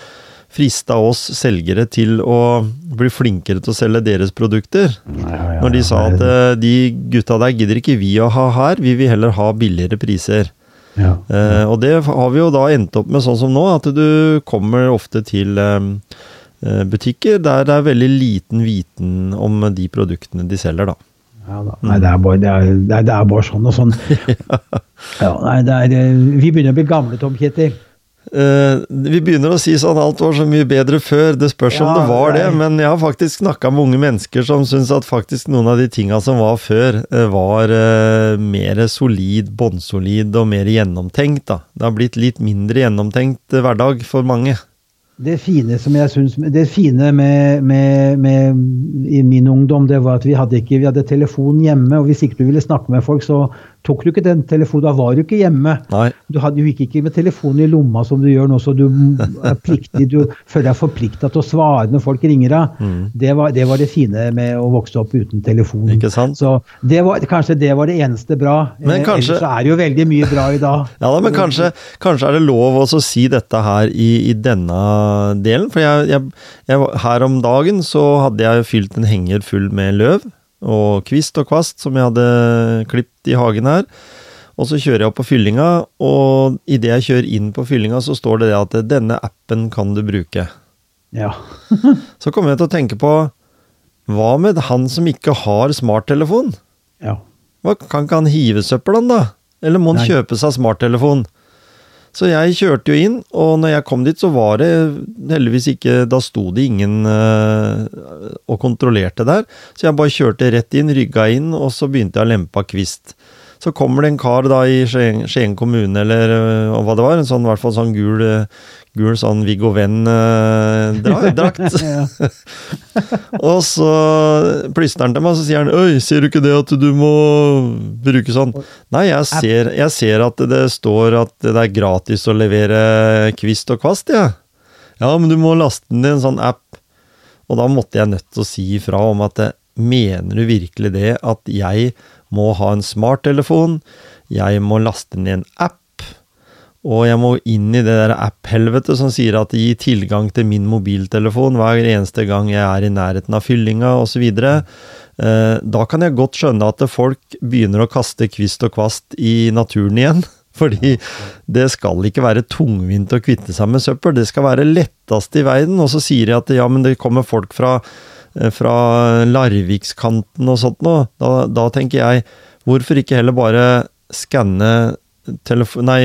frista oss selgere til å bli flinkere til å selge deres produkter. Ja, ja, ja, Når de sa at uh, de gutta der gidder ikke vi å ha her, vi vil heller ha billigere priser. Eh, og det har vi jo da endt opp med sånn som nå, at du kommer ofte til butikker der det er veldig liten viten om de produktene de selger, da. Ja, nei, det er, bare, det, er, det, er, det er, bare, sånn og sånn. <laughs> ja, nei, er, eh, vi begynner å bli gamle, Tom Kjetil. Uh, vi begynner å si sånn alt var så mye bedre før. Det spørs ja, om det var det, men jeg har faktisk snakka med unge mennesker som syns at faktisk noen av de tinga som var før, uh, var uh, mer solid, bånnsolid og mer gjennomtenkt. da. Det har blitt litt mindre gjennomtenkt hverdag for mange det fine som jeg synes, det fine med, med, med, i min ungdom, det var at vi hadde ikke vi hadde telefon hjemme. og Hvis ikke du ville snakke med folk, så tok du ikke den telefonen. Da var du ikke hjemme. Nei. Du, hadde, jo ikke med telefonen i lomma som du gjør nå, så du er pliktig, du føler deg forplikta til å svare når folk ringer deg. Mm. Det, var, det, var, det fine med å vokse opp uten telefon. Ikke sant? Så det var, Kanskje det var det eneste bra. Men eh, kanskje, Ellers er det jo veldig mye bra i dag. Ja, da, men kanskje, kanskje er det lov å si dette her i, i denne delen. For jeg, jeg, jeg, her om dagen så hadde jeg fylt en henger full med løv og kvist og kvast som jeg hadde klipt i hagen her. Og så kjører jeg opp på fyllinga, og idet jeg kjører inn på fyllinga, så står det det at denne appen kan du bruke. Ja. <laughs> så kommer jeg til å tenke på hva med han som ikke har smarttelefon? Ja. Hva, kan ikke han hive søppelen, da? Eller må han Nei. kjøpe seg smarttelefon? Så jeg kjørte jo inn, og når jeg kom dit, så var det heldigvis ikke Da sto det ingen uh, og kontrollerte der. Så jeg bare kjørte rett inn, rygga inn, og så begynte jeg å lempe av kvist. Så kommer det en kar da i Skien kommune, eller uh, hva det var, en sånn, i hvert fall sånn gul, uh, gul sånn Viggo Venn-drakt. <laughs> <laughs> og så plystrer han til meg, og så sier han Øy, ser du ikke det at du må bruke sånn? Nei, jeg ser, jeg ser at det står at det er gratis å levere kvist og kvast, jeg. Ja. ja, men du må laste den i en sånn app. Og da måtte jeg nødt til å si ifra om at mener du virkelig det at jeg må ha en smarttelefon, jeg må laste ned en app, og jeg må inn i det der app-helvetet som sier at det gir tilgang til min mobiltelefon hver eneste gang jeg er i nærheten av fyllinga osv. Eh, da kan jeg godt skjønne at folk begynner å kaste kvist og kvast i naturen igjen. <laughs> Fordi det skal ikke være tungvint å kvitte seg med søppel, det skal være lettest i verden. Og så sier de at ja, men det kommer folk fra, fra Larvikskanten og sånt noe. Da, da tenker jeg, hvorfor ikke heller bare skanne nei,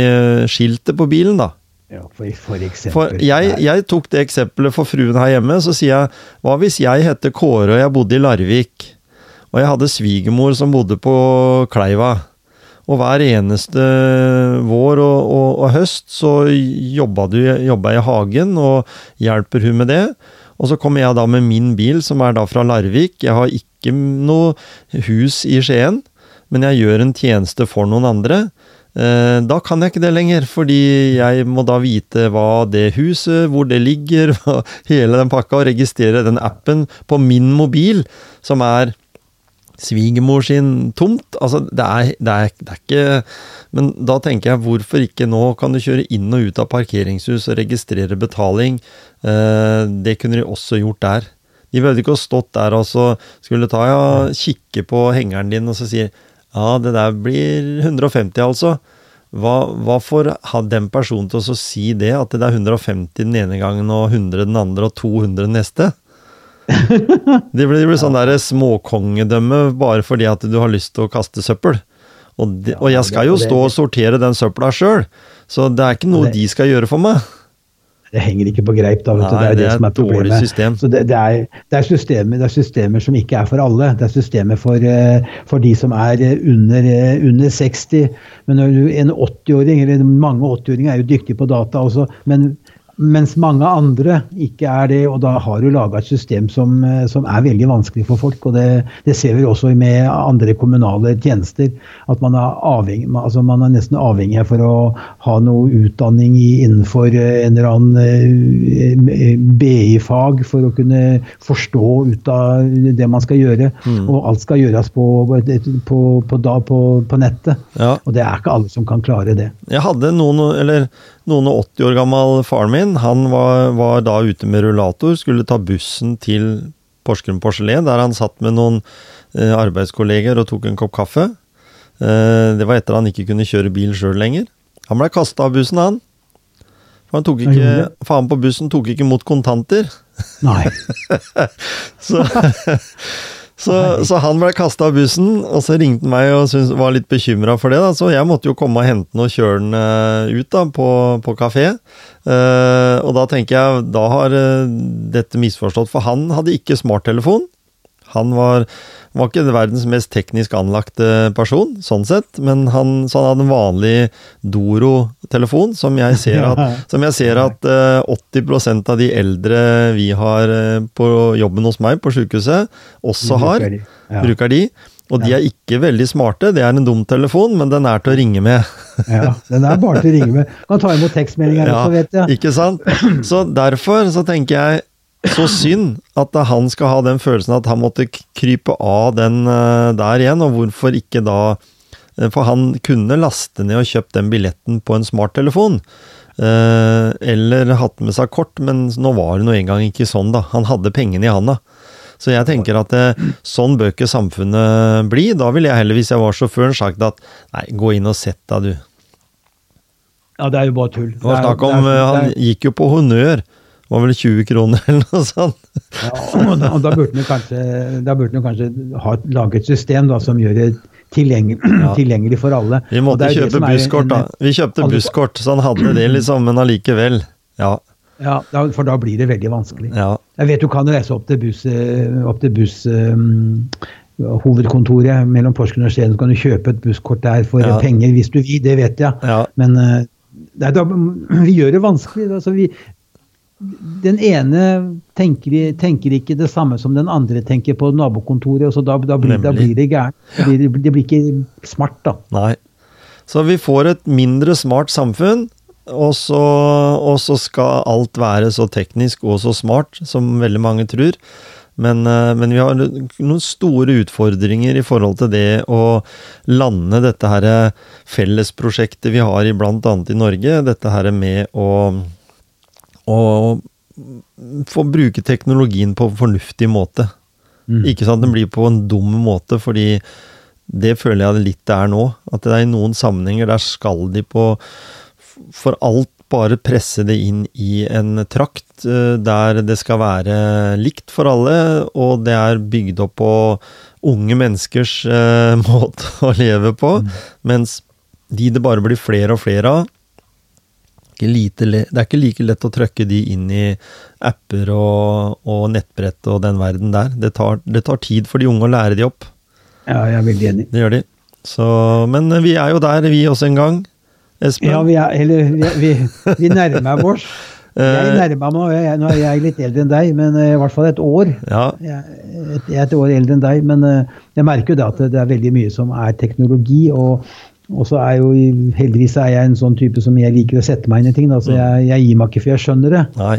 skiltet på bilen, da. Ja, for, for eksempel. For jeg, jeg, tok det eksempelet for fruen her hjemme. Så sier jeg hva hvis jeg heter Kåre og jeg bodde i Larvik, og jeg hadde svigermor som bodde på Kleiva. Og hver eneste vår og, og, og høst så jobba, du, jobba jeg i hagen og hjelper hun med det. Og så kommer jeg da med min bil, som er da fra Larvik. Jeg har ikke noe hus i Skien, men jeg gjør en tjeneste for noen andre. Eh, da kan jeg ikke det lenger, fordi jeg må da vite hva det huset, hvor det ligger, <laughs> hele den pakka, og registrere den appen på min mobil, som er svigermor sin tomt. Altså, det er, det, er, det er, ikke Men da tenker jeg, hvorfor ikke nå kan du kjøre inn og ut av parkeringshus og registrere betaling? Eh, det kunne de også gjort der. De behøvde ikke å stått der og så skulle ta ja, kikke på hengeren din og så sier ja, det der blir 150, altså. Hva, hva får den personen til å si det, at det er 150 den ene gangen og 100 den andre og 200 den neste? <laughs> Det blir, de blir sånn der småkongedømme bare fordi at du har lyst til å kaste søppel. Og, de, og jeg skal jo stå og sortere den søpla sjøl, så det er ikke noe de skal gjøre for meg. det henger ikke på greip. da, vet Nei, du. Det er det det, er som er problemet. system. Så det, det, er, det, er systemer, det er systemer som ikke er for alle. Det er systemer for, eh, for de som er eh, under, eh, under 60. Men når du, en 80-åring, eller mange 80-åringer er jo dyktige på data også, men mens mange andre ikke er det, og da har du laga et system som, eh, som er veldig vanskelig for folk. og Det, det ser vi også med andre kommunale tjenester. At man er, avhengig, altså man er nesten avhengig for å ha noe utdanning i, innenfor eh, en eller annen eh, BI-fag for å kunne forstå ut av det man skal gjøre. Og alt skal gjøres på, på, på, da, på, på nettet. Ja. Og det er ikke alle som kan klare det. Jeg hadde noen, eller noen og 80 år gammel faren min. Han var, var da ute med rullator, skulle ta bussen til Porsgrunn Porselen, der han satt med noen eh, arbeidskolleger og tok en kopp kaffe. Eh, det var etter han ikke kunne kjøre bil sjøl lenger. Han blei kasta av bussen, han. For han tok ikke, faen på bussen tok ikke imot kontanter. Nei. <laughs> Så, <laughs> så, så han ble kasta av bussen, og så ringte han meg og syntes, var litt bekymra for det. Da. Så jeg måtte jo komme og hente han og kjøre han eh, ut da, på, på kafé. Uh, og da tenker jeg, da har uh, dette misforstått, for han hadde ikke smarttelefon. Han var, var ikke verdens mest teknisk anlagte person, sånn sett, men han, så han hadde en vanlig Doro-telefon, som jeg ser at, <laughs> som jeg ser at uh, 80% av de eldre vi har uh, på jobben hos meg på sykehuset, også har. Bruker de, ja. Bruker de. Og de er ikke veldig smarte. Det er en dum telefon, men den er til å ringe med. <laughs> Ja, den er bare til å ringe med. Kan ta imot tekstmeldinger <laughs> også, vet jeg. Ikke sant? Så derfor så tenker jeg så synd at han skal ha den følelsen at han måtte krype av den eh, der igjen, og hvorfor ikke da eh, For han kunne laste ned og kjøpt den billetten på en smarttelefon. eh, Eller hatt med seg kort, men nå var det nå engang ikke sånn, da. Han hadde pengene i handa. Så jeg tenker at sånn bør ikke samfunnet bli. Da ville jeg heller, hvis jeg var sjåføren, sagt at nei, gå inn og sett deg, du. Ja, det er jo bare tull. Det var snakk om Han gikk jo på honnør. Det var vel 20 kroner eller noe sånt. Ja, og da, og da burde man kanskje, burde den kanskje ha, lage et system da, som gjør det tilgjengelig, <clears throat> tilgjengelig for alle. Vi måtte kjøpe busskort, da. Vi kjøpte alle- busskort, så han hadde det, liksom, men allikevel. Ja. Ja, for da blir det veldig vanskelig. ja. Jeg vet du kan reise opp til buss, eh, opp til buss um, hovedkontoret mellom Porsgrunn og Skien, så kan du kjøpe et busskort der for Ja. penger hvis du vil, det vet jeg. Ja. Men eh, nei, da, <clears throat> vi gjør det vanskelig. Altså vi, den ene tenker, tenker ikke det samme som den andre tenker på nabokontoret, og så da, da, blir, da blir det gærent. Det det blir ikke smart, da. Nei. Så vi får et mindre smart samfunn, og så, og så skal alt være så teknisk og så smart som veldig mange tror. Men, eh, men vi har noen store utfordringer i forhold til det å lande dette her fellesprosjektet vi har i annet i Norge. Dette her med å, å få bruke teknologien på en fornuftig måte. Mm. Ikke sånn at den blir på en dum måte, fordi det føler jeg det litt det er nå. At det er i noen sammenhenger der skal de på For alt bare presse det inn i en trakt eh, der det skal være likt for alle, og det er bygd opp på unge menneskers eh, <laughs> måte å leve på, mens de det bare blir flere og flere av, ikke lite det er ikke like lett å trykke de inn i apper og, og nettbrett og den verden der. Det tar, det tar tid for de unge å lære de opp. Ja, jeg er veldig enig. Det gjør de. Så, men vi er jo der, vi også en gang. Espen? Ja, vi, er, eller, vi, vi, vi nærmer oss. <laughs> Jeg nærmer meg jeg, nå er jeg litt eldre enn deg, men eh, i hvert fall et år. Ja, Jeg, et- jeg er et år eldre enn deg, men eh, jeg merker jo det at det er veldig mye som er teknologi. og og så er jo, heldigvis er jeg en sånn type som jeg liker å sette meg inn i ting. Da, så jeg, jeg gir meg ikke før jeg skjønner det. nei.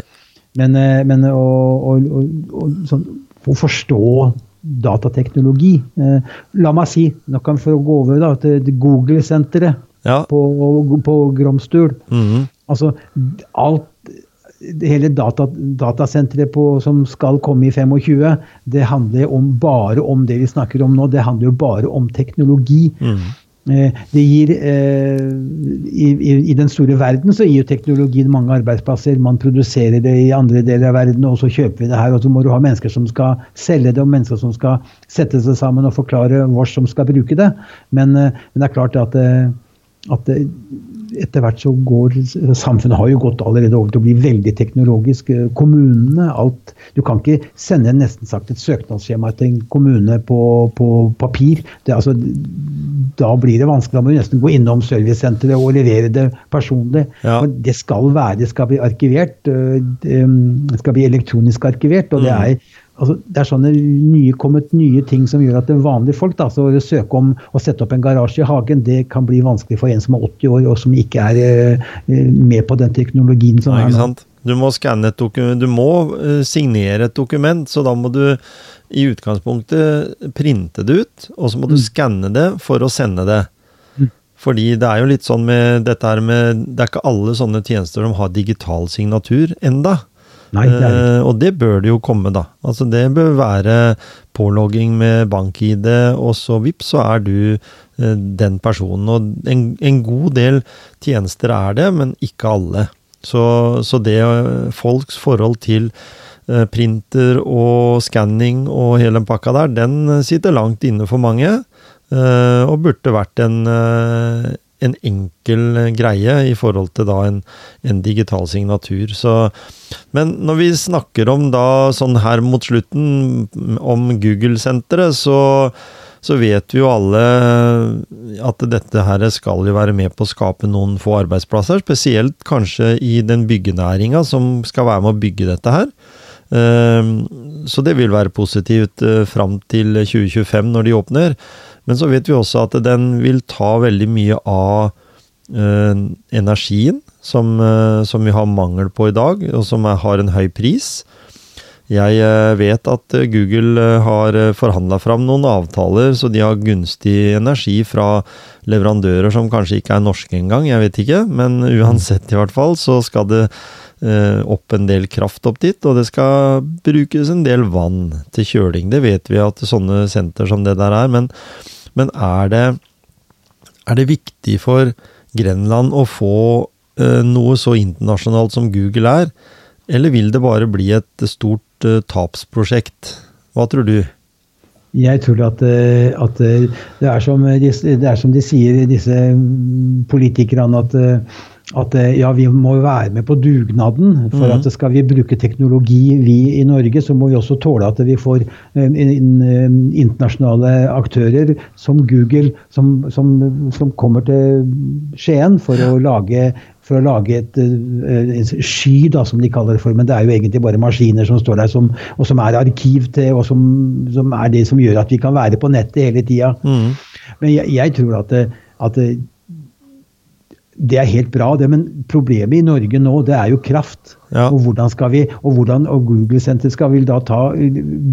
Men, eh, men å, å, å, å, sånn, å forstå datateknologi eh, La meg si, nå kan vi gå over da, til Google-senteret Ja. på, på Gromstul. mhm, Altså alt hele data, datasenteret på, som skal komme i 25, det handler om, bare om det vi snakker om nå. Det handler jo bare om teknologi. mhm. Eh, Det gir, eh, i, i, den store verden så gir jo teknologien mange arbeidsplasser. Man produserer det i andre deler av verden, og så kjøper vi det her. Og så må du ha mennesker som skal selge det, og mennesker som skal sette seg sammen og forklare oss som skal bruke det. Men, eh, men det er klart at, at etter hvert så går Samfunnet har jo gått allerede over til å bli veldig teknologisk. Kommunene, alt Du kan ikke sende nesten sagt et søknadsskjema til en kommune på, på papir. Det, altså, da blir det vanskelig. Da må du nesten gå innom servicesenteret og levere det personlig. Ja. Det skal være, det skal bli arkivert. Det skal bli elektronisk arkivert. og det mm. er altså, det er sånne nye, kommet nye ting som gjør at det vanlige folk da, så å søke om å sette opp en garasje i hagen, det kan bli vanskelig for en som er 80 år og som ikke er eh, med på den teknologien som Nei, er nå. Du må skanne et dokument, du må uh, signere et dokument, så da må du i utgangspunktet printe det ut, og så må du mm. skanne det for å sende det. Mm. Fordi det er jo litt sånn med dette her med Det er ikke alle sånne tjenester som har digital signatur enda. Nei, det ikke. Uh, og det bør det jo komme, da. Altså Det bør være pålogging med bank-ID, og så vips, så er du uh, den personen. Og en, en, god del tjenester er det, men ikke alle. Så, så det uh, folks forhold til printer og skanning og hele den pakka der, den sitter langt inne for mange. Og burde vært en en enkel greie i forhold til da en, en digital signatur. Så, men når vi snakker om da sånn her mot slutten om Google-senteret, så, så vet vi jo alle at dette her skal jo være med på å skape noen få arbeidsplasser. Spesielt kanskje i den byggenæringa som skal være med å bygge dette her. Ehm, så det vil være positivt eh, fram til 2025 når de åpner. Men så vet vi også at den vil ta veldig mye av eh, energien som, eh, som, vi har mangel på i dag, og som har en høy pris. Jeg vet at Google har forhandla fram noen avtaler, så de har gunstig energi fra leverandører som kanskje ikke er norske engang, jeg vet ikke. Men uansett, i hvert fall, så skal det opp en del kraft opp dit, og det skal brukes en del vann til kjøling. Det vet vi at sånne senter som det der er, men men er det, er det viktig for Grenland å få eh, noe så internasjonalt som Google er, eller vil det bare bli et stort eh, tapsprosjekt? Hva tror du? Jeg tror at, eh, at det, er de, det, er som de, sier, disse politikerne, at at eh, ja, vi må være med på dugnaden. For mm. at skal vi bruke teknologi vi i Norge, så må vi også tåle at vi får eh, internasjonale aktører som Google som, som, som kommer til Skien for å lage for å lage et, eh, et, sky, da, som de kaller det for. Men det er jo egentlig bare maskiner som står der, som, og som er arkiv til, og som, som, er det som gjør at vi kan være på nettet hele tida. Mm. Men jeg, jeg, tror at, at det er helt bra, det, men problemet i Norge nå, det er jo kraft. Ja. Og hvordan skal vi, og, hvordan, og Google Center skal vel da ta,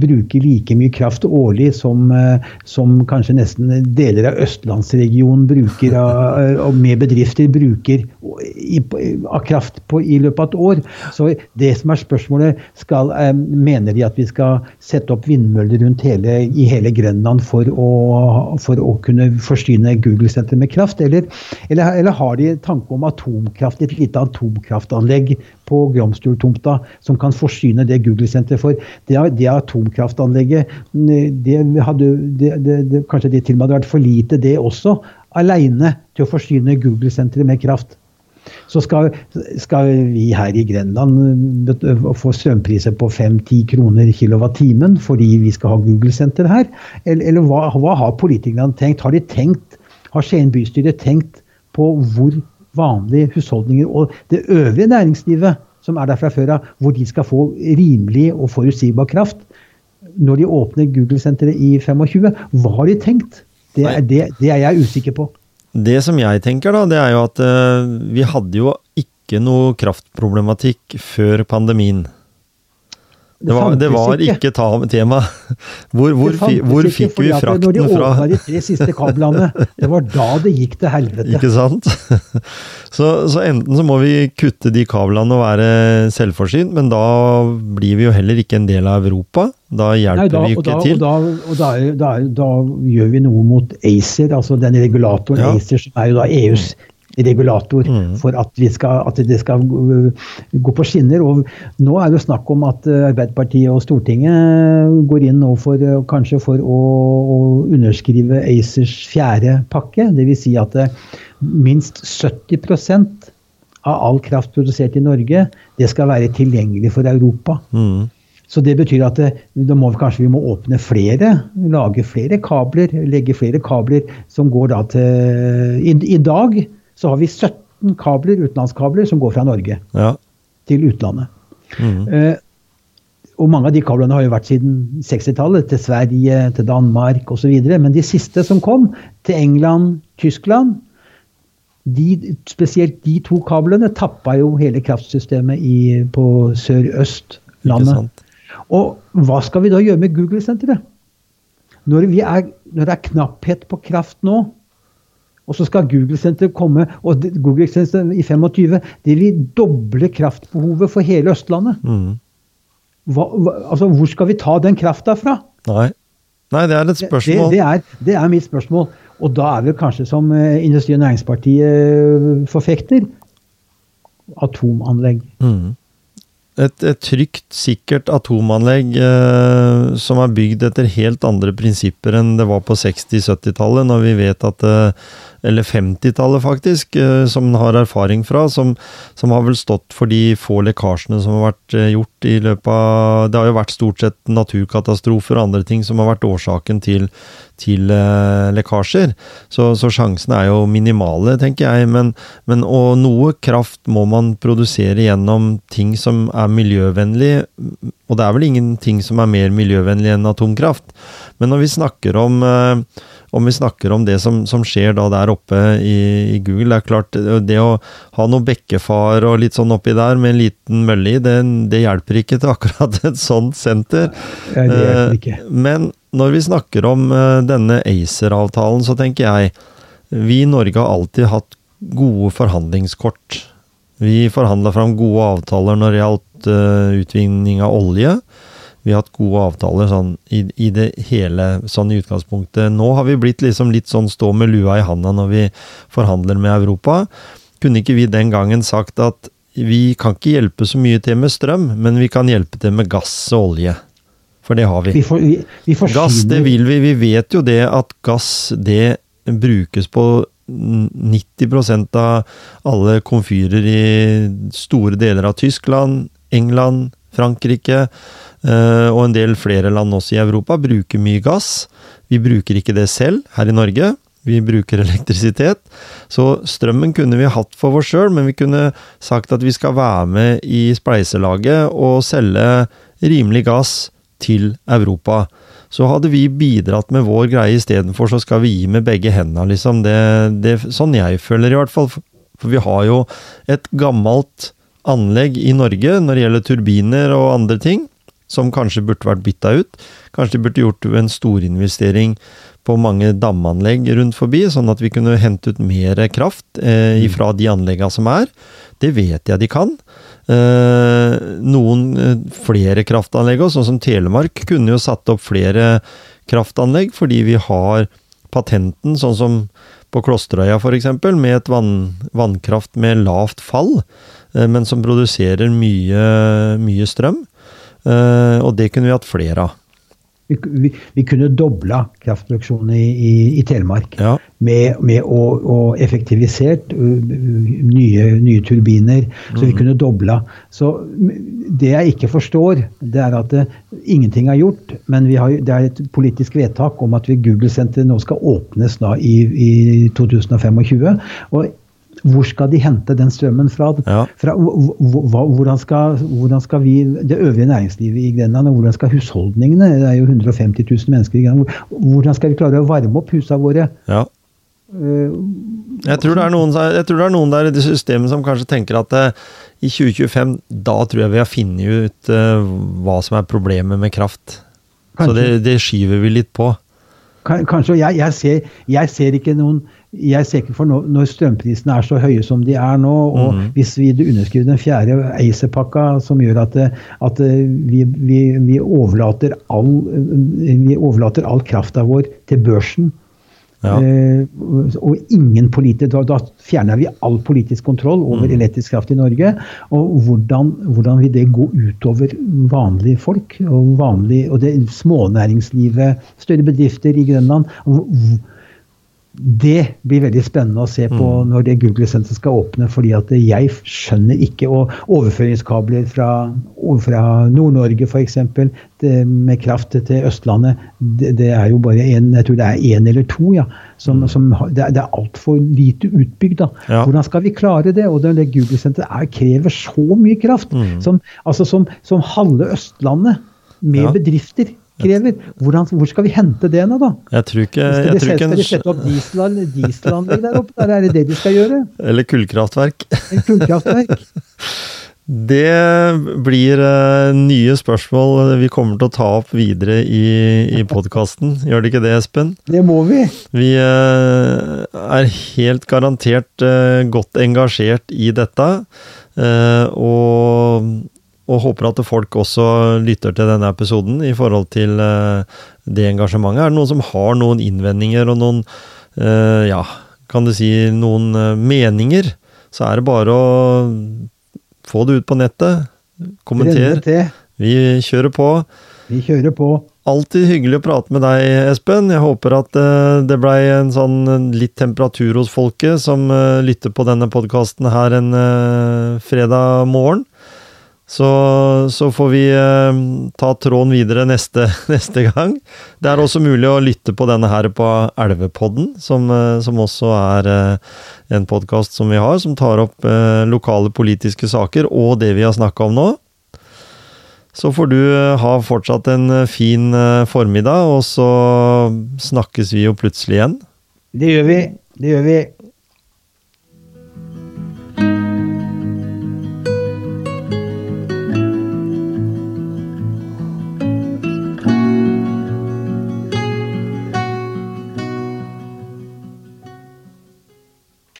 bruke like mye kraft årlig som, eh, som kanskje nesten deler av østlandsregionen bruker, av, <laughs> og med bedrifter bruker i, av kraft på, i løpet av et år. Så det som er spørsmålet, skal, eh, mener de at vi skal sette opp vindmøller rundt hele, i hele Grenland for å, for å kunne forsyne Google Center med kraft, eller, eller, eller har de tanke om atomkraft, et lite atomkraftanlegg på Glomsturtomta som kan forsyne det Google-senteret for. Det, det atomkraftanlegget det hadde, det, Kanskje det til og med hadde vært for lite, det også, aleine til å forsyne Google-senteret med kraft. Så skal, skal, vi her i Grenland få strømpriser på 5-10 kroner kilowattimen fordi vi skal ha Google-senter her? Eller, eller hva, hva, har politikerne tenkt? Har de tenkt, har Skien bystyre tenkt på hvor vanlige husholdninger og det øvrige næringslivet som er der fra før av, hvor de skal få rimelig og forutsigbar kraft når de åpner Google-senteret i 25. Hva har de tenkt? Det er, det, det er, jeg usikker på. Det som jeg tenker, da, det er jo at uh, vi hadde jo ikke noe kraftproblematikk før pandemien. Det var, det var ikke tema. <laughs> Hvor, hvor, hvor fikk vi frakten fra? Når de åpna de tre siste kablene, <laughs> det var da det gikk til helvete. Ikke sant? <laughs> Så, så, enten så må vi kutte de kablene og være selvforsynt, men da blir vi jo heller ikke en del av Europa. Da hjelper Nei, da, vi ikke da, til. Og, da, og da, gjør vi noe mot ACER, altså den regulatoren ja. ACER, som er jo da EUs regulator mm. for at, skal, at, det skal gå på skinner. Og nå er det snakk om at Arbeiderpartiet og Stortinget går inn nå for kanskje for å, å underskrive ACERs fjerde pakke. Dvs. Si at minst 70 av all kraft produsert i Norge, det skal være tilgjengelig for Europa. Mm. Så det betyr at det, da må vi kanskje vi må åpne flere, lage flere kabler, legge flere kabler som går da til I, i dag så har vi 17 kabler, utenlandskabler som går fra Norge ja. til utlandet. Mm. Eh, og mange av de kablene har jo vært siden 60-tallet, til Sverige, til Danmark osv. Men de siste som kom, til England, Tyskland, de, spesielt de to kablene tappa jo hele kraftsystemet i, på sør-øst-landet. Og hva skal vi da gjøre med Google-senteret? Når, når, det er knapphet på kraft nå, og så skal Google-senteret komme og Google-senteret i 25 det vil doble kraftbehovet for hele Østlandet. Mm. Hva, hva, altså, hvor skal vi ta den krafta fra? Nei. Nei, det er et spørsmål. Det, det, er, det er mitt spørsmål. Og da er det kanskje som eh, Industri- og Næringspartiet forfekter atomanlegg. Mm et, et, trygt, sikkert atomanlegg eh, som er bygd etter helt andre prinsipper enn det var på 60-70-tallet, når vi vet at eh, Eller 50-tallet, faktisk, eh, som en har erfaring fra, som, som, har vel stått for de få lekkasjene som har vært eh, gjort i løpet av Det har jo vært stort sett naturkatastrofer og andre ting som har vært årsaken til, til uh, lekkasjer. Så, så, sjansene er jo minimale, tenker jeg. Men, men, og noe kraft må man produsere gjennom ting som er miljøvennlig. Og det er vel ingenting som er mer miljøvennlig enn atomkraft. Men når vi snakker om uh, om vi snakker om det som, som skjer da der oppe i, i, Google. Det er klart, det å ha noe bekkefar og litt sånn oppi der med en liten mølle i, det, det hjelper ikke til akkurat <laughs> et sånt senter. Ja, det hjelper ikke. Eh, men når vi snakker om eh, denne ACER-avtalen, så tenker jeg vi i Norge har alltid hatt gode forhandlingskort. Vi forhandla fram gode avtaler når det gjaldt uh, utvinning av olje. Vi har hatt gode avtaler sånn i, i, det hele, sånn i utgangspunktet. Nå har vi blitt liksom litt sånn stå med lua i handa når vi forhandler med Europa. Kunne ikke vi den gangen sagt at vi kan ikke hjelpe så mye til med strøm, men vi kan hjelpe til med gass og olje? For det har vi. vi, får, vi, vi gass, det vil vi. Vi vet jo det at gass, det brukes på 90% av alle komfyrer i store deler av Tyskland, England, Frankrike. Eh, og en del flere land også i Europa bruker mye gass. Vi bruker ikke det selv her i Norge. Vi bruker <laughs> elektrisitet. Så strømmen kunne vi hatt for oss sjøl, men vi kunne sagt at vi skal være med i spleiselaget og selge rimelig gass til Europa. Så hadde vi bidratt med vår greie istedenfor, så skal vi gi med begge hendene, liksom. Det, det, sånn jeg føler, i hvert fall. For vi har jo et gammelt anlegg i Norge når det gjelder turbiner og andre ting som kanskje burde vært bytta ut. Kanskje de burde gjort en storinvestering på mange damanlegg rundt forbi, sånn at vi kunne hente ut mer kraft eh, mm. fra de anleggene som er. Det vet jeg de kan. Eh, noen eh, flere kraftanlegg òg, sånn som Telemark kunne jo satt opp flere kraftanlegg, fordi vi har patenten, sånn som på Klosterøya f.eks., med et vann, vannkraft med lavt fall, eh, men som produserer mye, mye strøm. Eh, og det kunne vi hatt flere av. Vi, vi, vi kunne dobla kraftproduksjonen i, i, i, Telemark ja. med, med å, å effektivisert nye, nye, turbiner. Så vi mm. kunne dobla. Så det jeg ikke forstår, det er at det, ingenting er gjort. Men har, det er et politisk vedtak om at Google-senteret nå skal åpnes da i, i 2025. og hvor skal de hente den strømmen fra? Ja. fra hvordan, skal, hvordan, skal, vi, det øvrige næringslivet i Grenland, og hvordan skal husholdningene, det er jo 150 000 mennesker i Grenland, hvordan skal vi klare å varme opp husene våre? Ja. Uh, jeg, tror noen, jeg, tror det er noen, der i det systemet som kanskje tenker at uh, i 2025, da tror jeg vi har funnet ut uh, hva som er problemet med kraft. Kanskje. Så det, det, skyver vi litt på. Kanskje. Jeg, jeg, ser, jeg ser ikke noen jeg ser ikke for no, Når strømprisene er så høye som de er nå, og mm. hvis vi underskriver den fjerde ACER-pakka som gjør at, at vi, vi, vi, overlater all, vi overlater all krafta vår til børsen Ja. Uh, og ingen politisk, da, da fjerner vi all politisk kontroll over mm. elektrisk kraft i Norge. Og hvordan, hvordan, vil det gå utover vanlige folk og, vanlig, og det smånæringslivet, større bedrifter i Grønland? Det blir veldig spennende å se på mm. når det Google-senteret skal åpne. fordi at jeg skjønner ikke og Overføringskabler fra, fra Nord-Norge f.eks. med kraft til Østlandet, det, det, er jo bare en, jeg tror det er én eller to. ja, som, mm. som Det er, det er altfor lite utbygd. da. Ja. Hvordan skal vi klare det? Og det, Google-senteret krever så mye kraft. Mm. Som, altså som, som halve Østlandet med ja. bedrifter krever. Hvordan, hvor skal vi hente det nå, da? Jeg tror ikke... Skal de, skal de sette opp dieselanlegg der oppe? Der er det det de skal gjøre? Eller kullkraftverk. Kullkraftverk. <laughs> Det blir uh, nye spørsmål vi kommer til å ta opp videre i, i podkasten. Gjør det ikke det, Espen? Det må vi. Vi uh, er helt garantert uh, godt engasjert i dette. og og håper at folk også lytter til denne episoden i forhold til uh, det engasjementet. Er det noen som har noen innvendinger og noen uh, ja, kan du si noen uh, meninger, så er det bare å få det ut på nettet. Kommenter. Vi kjører på. Vi kjører på. Alltid hyggelig å prate med deg, Espen. Jeg håper at det blei en sånn litt temperatur hos folket som lytter på denne podkasten her en fredag morgen. Så, så, får vi eh, ta tråden videre neste, <laughs> neste, gang. Det er også mulig å lytte på denne her på Elvepodden, som, eh, som også er eh, en podkast som vi har, som tar opp lokale politiske saker og det vi har snakka om nå. Så får du ha fortsatt en fin formiddag, og så snakkes vi jo plutselig igjen. Det gjør vi. Det gjør vi.